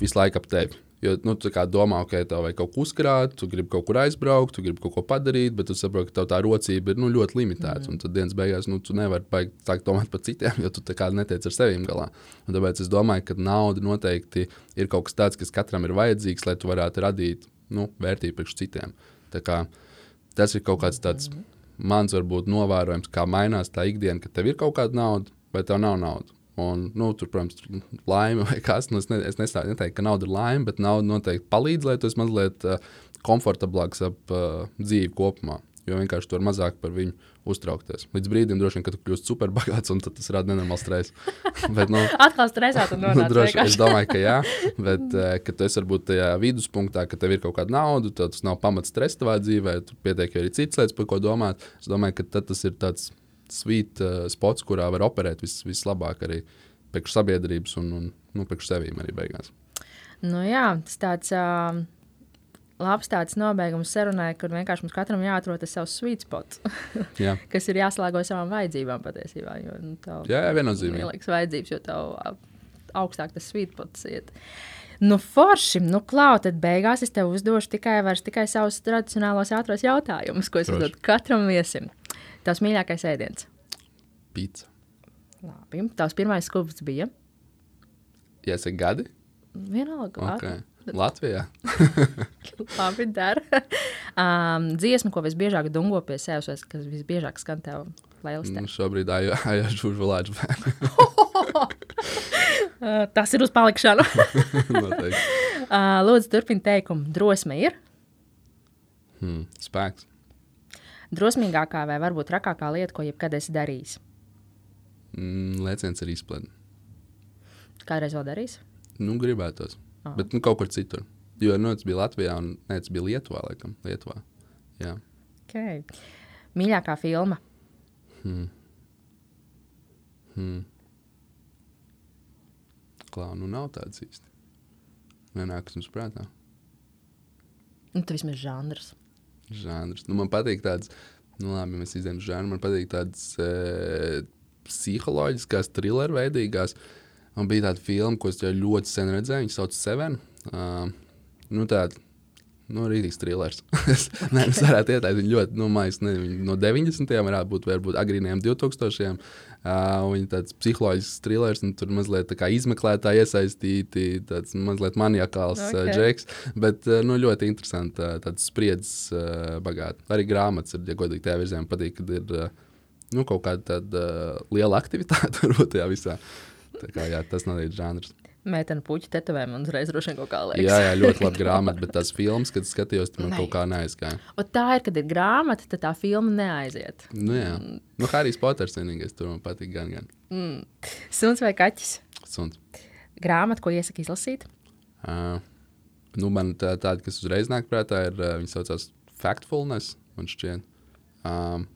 visu laiku ap tevi. Jo nu, tu tā kā domā, ka okay, tev vajag kaut ko uzkrāt, tu gribi kaut kur aizbraukt, tu gribi kaut ko padarīt, bet tu saproti, ka tev tā rocība ir nu, ļoti limitēta. Mm. Un tad dienas beigās nu, tu nevari sākt domāt par citiem, jo tu tā kā netiec ar sevi galā. Un tāpēc es domāju, ka nauda noteikti ir kaut kas tāds, kas katram ir vajadzīgs, lai tu varētu radīt nu, vērtību priekš citiem. Kā, tas ir kaut kāds tāds mans varbūt novērojums, kā mainās tā ikdiena, kad tev ir kaut kāda nauda, vai tev nav naudas. Un, nu, tur, protams, tur laime vai kas. Nu, es ne, es nesā, neteiktu, ka nauda ir laime, bet nauda noteikti palīdz, lai tu esi mazliet uh, komfortablāks ap uh, dzīvi kopumā. Jo vienkārši tur mazāk par viņu uztraukties. Līdz brīdim, droši vien, kad tu kļūsi superbagāts, un tas rada nenormālu stresu. <laughs> bet, nu, Atkal stresēt un Nu, nonākt droši, vienkārši. es domāju, ka jā, <laughs> bet uh, ka tu esi varbūt tajā viduspunktā, ka tev ir kaut kāda nauda, tad tas nav pamats stresa tavā dzīvē, tu pietiek arī citas lietas, par ko domāt. Es domāju, ka tas ir tāds svīt uh, spots, kurā var operēt vis, vislabāk arī priekš sabiedrības un, un nu, priekš sevīm arī beigās. Nu, jā, tas tāds uh, labs tāds nobeigums sarunai, kur vienkārši mums katram jāatrod savs sweet spots, Jā, <laughs> kas ir jāslēgo savām vajadzībām patiesībā. Jo, nu, jā, jā viennozīmīgi. Lielākas vajadzības, jo tev augstāk tas sweet spots iet. Nu, forši, nu, klau, tad beigās es tev uzdošu tikai, vairs, tikai savus tradicionālos ātros jautājumus, ko es uzdodu katram viesim. Tavs mīļākais ēdiens. Pīcis. Labi. Tavs pirmais skūpsts bija. Ja es gadi, Vienalga. okay. Latvijā. <laughs> Labi, dara. <laughs> um, dziesma, ko visbiežāk dungo pie sevis, kas visbiežāk skan tev playlistē. Nu, šobrīd žūžu lāču. Uh, tas ir uz palikšanu. <laughs> Uh, lūdzu, turpini teikumu. Drosme ir. Hmm. Spēks. Drosmīgākā vai varbūt trakākā lieta, ko jebkad esi darījis. Mm, lēciens ar izplēdi. Kādreiz vēl darījis? Nu, gribētos. Ah. Bet nu, kaut kur citur. Jo nu, tas bija Latvijā, un ne, tas bija Lietuvā. Laikam, Lietuvā. Jā. Okay. Mīļākā filma. Hmm. Hmm. Klā, nu nav tāds īsti. Nenākas mums prātā. Nu, tas vismaz žanrs. Žanrs. Nu, man patīk tāds, nu labi, mēs izdarām žanru, man patīk tāds e, psiholoģiskās, thriller veidīgās. Man bija tāda filma, ko es jau ļoti sen redzēju, viņa sauc Seven. Uh, nu, tāda, nu, rītīgs thrillers. es, <laughs> nē, es varētu ieteikt viņu ļoti, nu, mājas, ne, viņa no 90. varētu būt, varbūt agrīniem 2000. Uh, viņa tāds psiholoģisks thrillers, un tur mazliet tā kā izmeklētāji iesaistīti, tāds mazliet maniakāls okay. Ok. uh, džeks, bet uh, nu, ļoti interesanti, uh, tāds spriedzes uh, bagāts. Arī grāmatas ir, ja godīgi tajā virzienā patīk, kad ir uh, nu, kaut kāda tāda uh, liela aktivitāte <laughs> varbūt tajā visā. Tā kā, jā, tas nav īsti žanrs. Mētena puķa tetovējuma un uzreiz droši vien kaut kā liekas. Jā, jā, ļoti labi <laughs> grāmata, bet tās filmas, kad skatījos, man kaut kā neaizgāja. Un tā ir, kad ir grāmata, tad tā filma neaiziet. Nu, jā, nu, Harijs Poters vienīgais tur man patīk gan, gan. Mm. Suns vai kaķis? Suns. Grāmata, ko iesaka izlasīt? Uh, nu, man tā, tāda, kas uzreiz nāk prātā, ir uh, viņa saucās Factfulness, man šķiet. Um,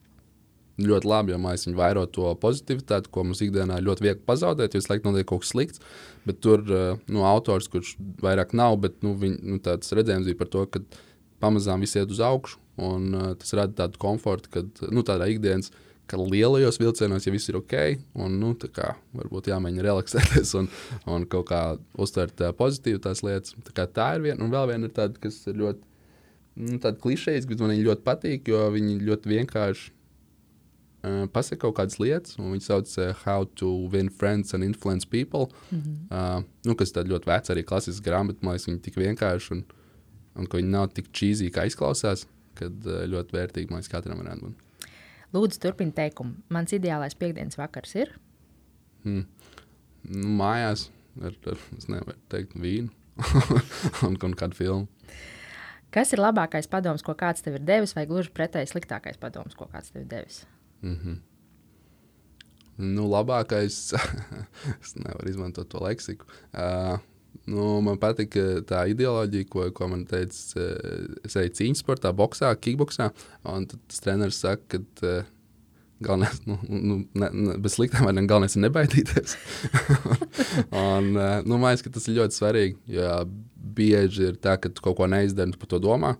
ļoti labi, jo mēs viņu vairo to pozitivitāti, ko mums ikdienā ļoti viegli pazaudēt, jo visu laiku notiek kaut kas slikts. Bet tur nu, autors, kurš vairāk nav, bet nu, viņ, nu, tāds redzējums bija par to, ka pamazām viss iet uz augšu. Un, uh, tas rada tādu komfortu, ka nu, tādā ikdienas, ka lielajos vilcienos jau viss ir ok, un nu, kā, varbūt jāmēģina relaksēties un, un kaut kā uztvert uh, pozitīvi tās lietas. Tā, tā ir viena, un vēl viena ir tāda, kas ir ļoti nu, klišejas, bet man viņa ļoti patīk, jo viņi ļoti vienkārši uh, pasaka kaut kādas lietas, un viņi sauc uh, How to Win Friends and Influence People. Mm -hmm. uh, nu, kas ir ļoti veca, arī klasisks grāmata, man liekas, viņi tik vienkārši un, un ka viņi nav tik cheesy, kā izklausās kad eh, ļoti vērtīgi man katram varētu būt. Lūdzu, turpiniet teikumu. Mans ideālais piekdienas vakars ir? Hmm. Nu, mājās ar, ar, es nevaru teikt, vīnu <laughs> un, un kādu filmu. Kas ir labākais padoms, ko kāds tev ir devis, vai gluži pretēji sliktākais padoms, ko kāds tev ir devis? Mm -hmm. Nu, labākais, <laughs> es nevaru izmantot to leksiku. Uh, Nu, man patīk tā ideoloģija, ko, ko man teica, eh, es eju cīņas sportā, boxā, kickboxā. Tas treneris saka, ka uh, galvenais, nu, nu, ne, ne, bez sliktām vārdiem, galvenais ir nebaidīties. <laughs> un, uh, nu, man liekas, ka tas ir ļoti svarīgi, jo bieži ir tā, ka tu kaut ko neizdari, tu par to domā.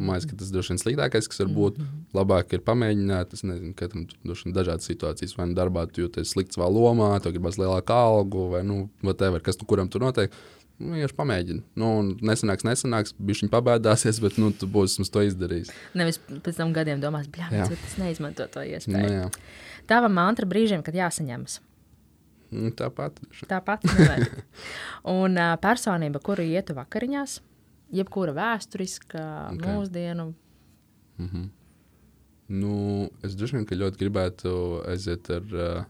Man liekas, ka tas droši vien sliktākais, kas var būt. Mm -hmm. Labāk ir pamēģināt, es nezinu, katram droši vien dažādas situācijas, vai nu darbā tu jūties slikts savā lomā, tu gribas lielāku algu, vai nu, whatever, kas tu kuram tur notiek. Nu, vienkārši pamēģini. Nu, nesanāks, nesanāks, viņš viņa pabēdāsies, bet nu, tu būsi to izdarījis. Nevis pēc tam gadiem domās, bļāvis, tas neizmanto to iespēju. Nu, Tava mantra brīžiem, kad jāsaņemas. Nu, tāpat. Tāpat. <laughs> un uh, personība, kuru ietu vakariņās, jebkura vēsturiska, okay. mūsdienu. Mm -hmm. nu, es droši vien ļoti gribētu aiziet ar, uh,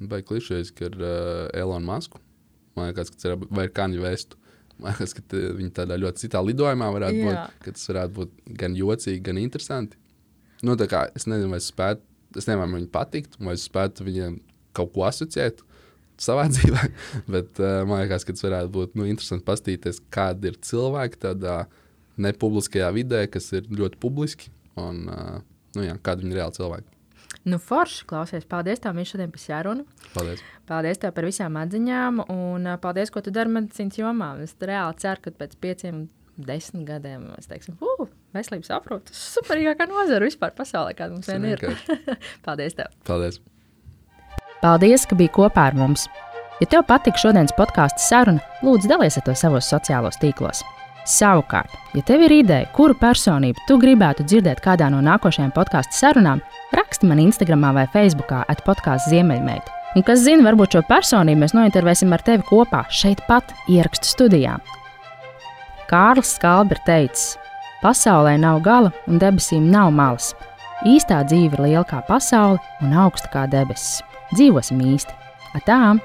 vai klišejas, ar uh, Elonu Masku. Man liekas, ka tas ir Kanye West. Man liekas, ka viņi tādā ļoti citā lidojumā varētu Jā. būt. Tas varētu būt gan jocīgi, gan interesanti. Nu, kā, es nezinu, vai es spētu, es nezinu, vai viņiem patikt, vai es spētu viņiem kaut ko asociēt savā <laughs> dzīvē. Bet uh, man liekas, ka tas varētu būt nu, interesanti paskatīties, kādi ir cilvēki tādā nepubliskajā vidē, kas ir ļoti publiski un uh, nu, jā, kādi viņi ir reāli cilvēki. Nu, forši, klausies. Paldies, tev, Mīša, šodien par sarunu. Paldies. Paldies tev par visām atziņām, un paldies, ko tu dari medicīnas jomā. Es reāli ceru, ka pēc pieciem, desmit gadiem mēs teiksim, uh, veselības aprūpe, tas ir superīgākā nozara vispār pasaulē, kāda mums vien ir. <laughs> paldies tev. Paldies. Paldies, ka biji kopā ar mums. Ja tev patika šodienas podkāstu saruna, lūdzu, dalies ar to savos sociālos tīklos. Savukārt, ja tev ir ideja, kuru personību tu gribētu dzirdēt kādā no nākošajām podkāstu sarunām, raksti man Instagram vai Facebook atpodkāstu Ziemeļmeita. Un kas zina, varbūt šo personību mēs nointervēsim ar tevi kopā šeit pat ierakstu studijā. Kārlis Skalbers teica, pasaulē nav gala un debesīm nav malas. Īstā dzīve ir liela kā pasaule un augsta kā debesis. Dzīvosim īsti! Atām!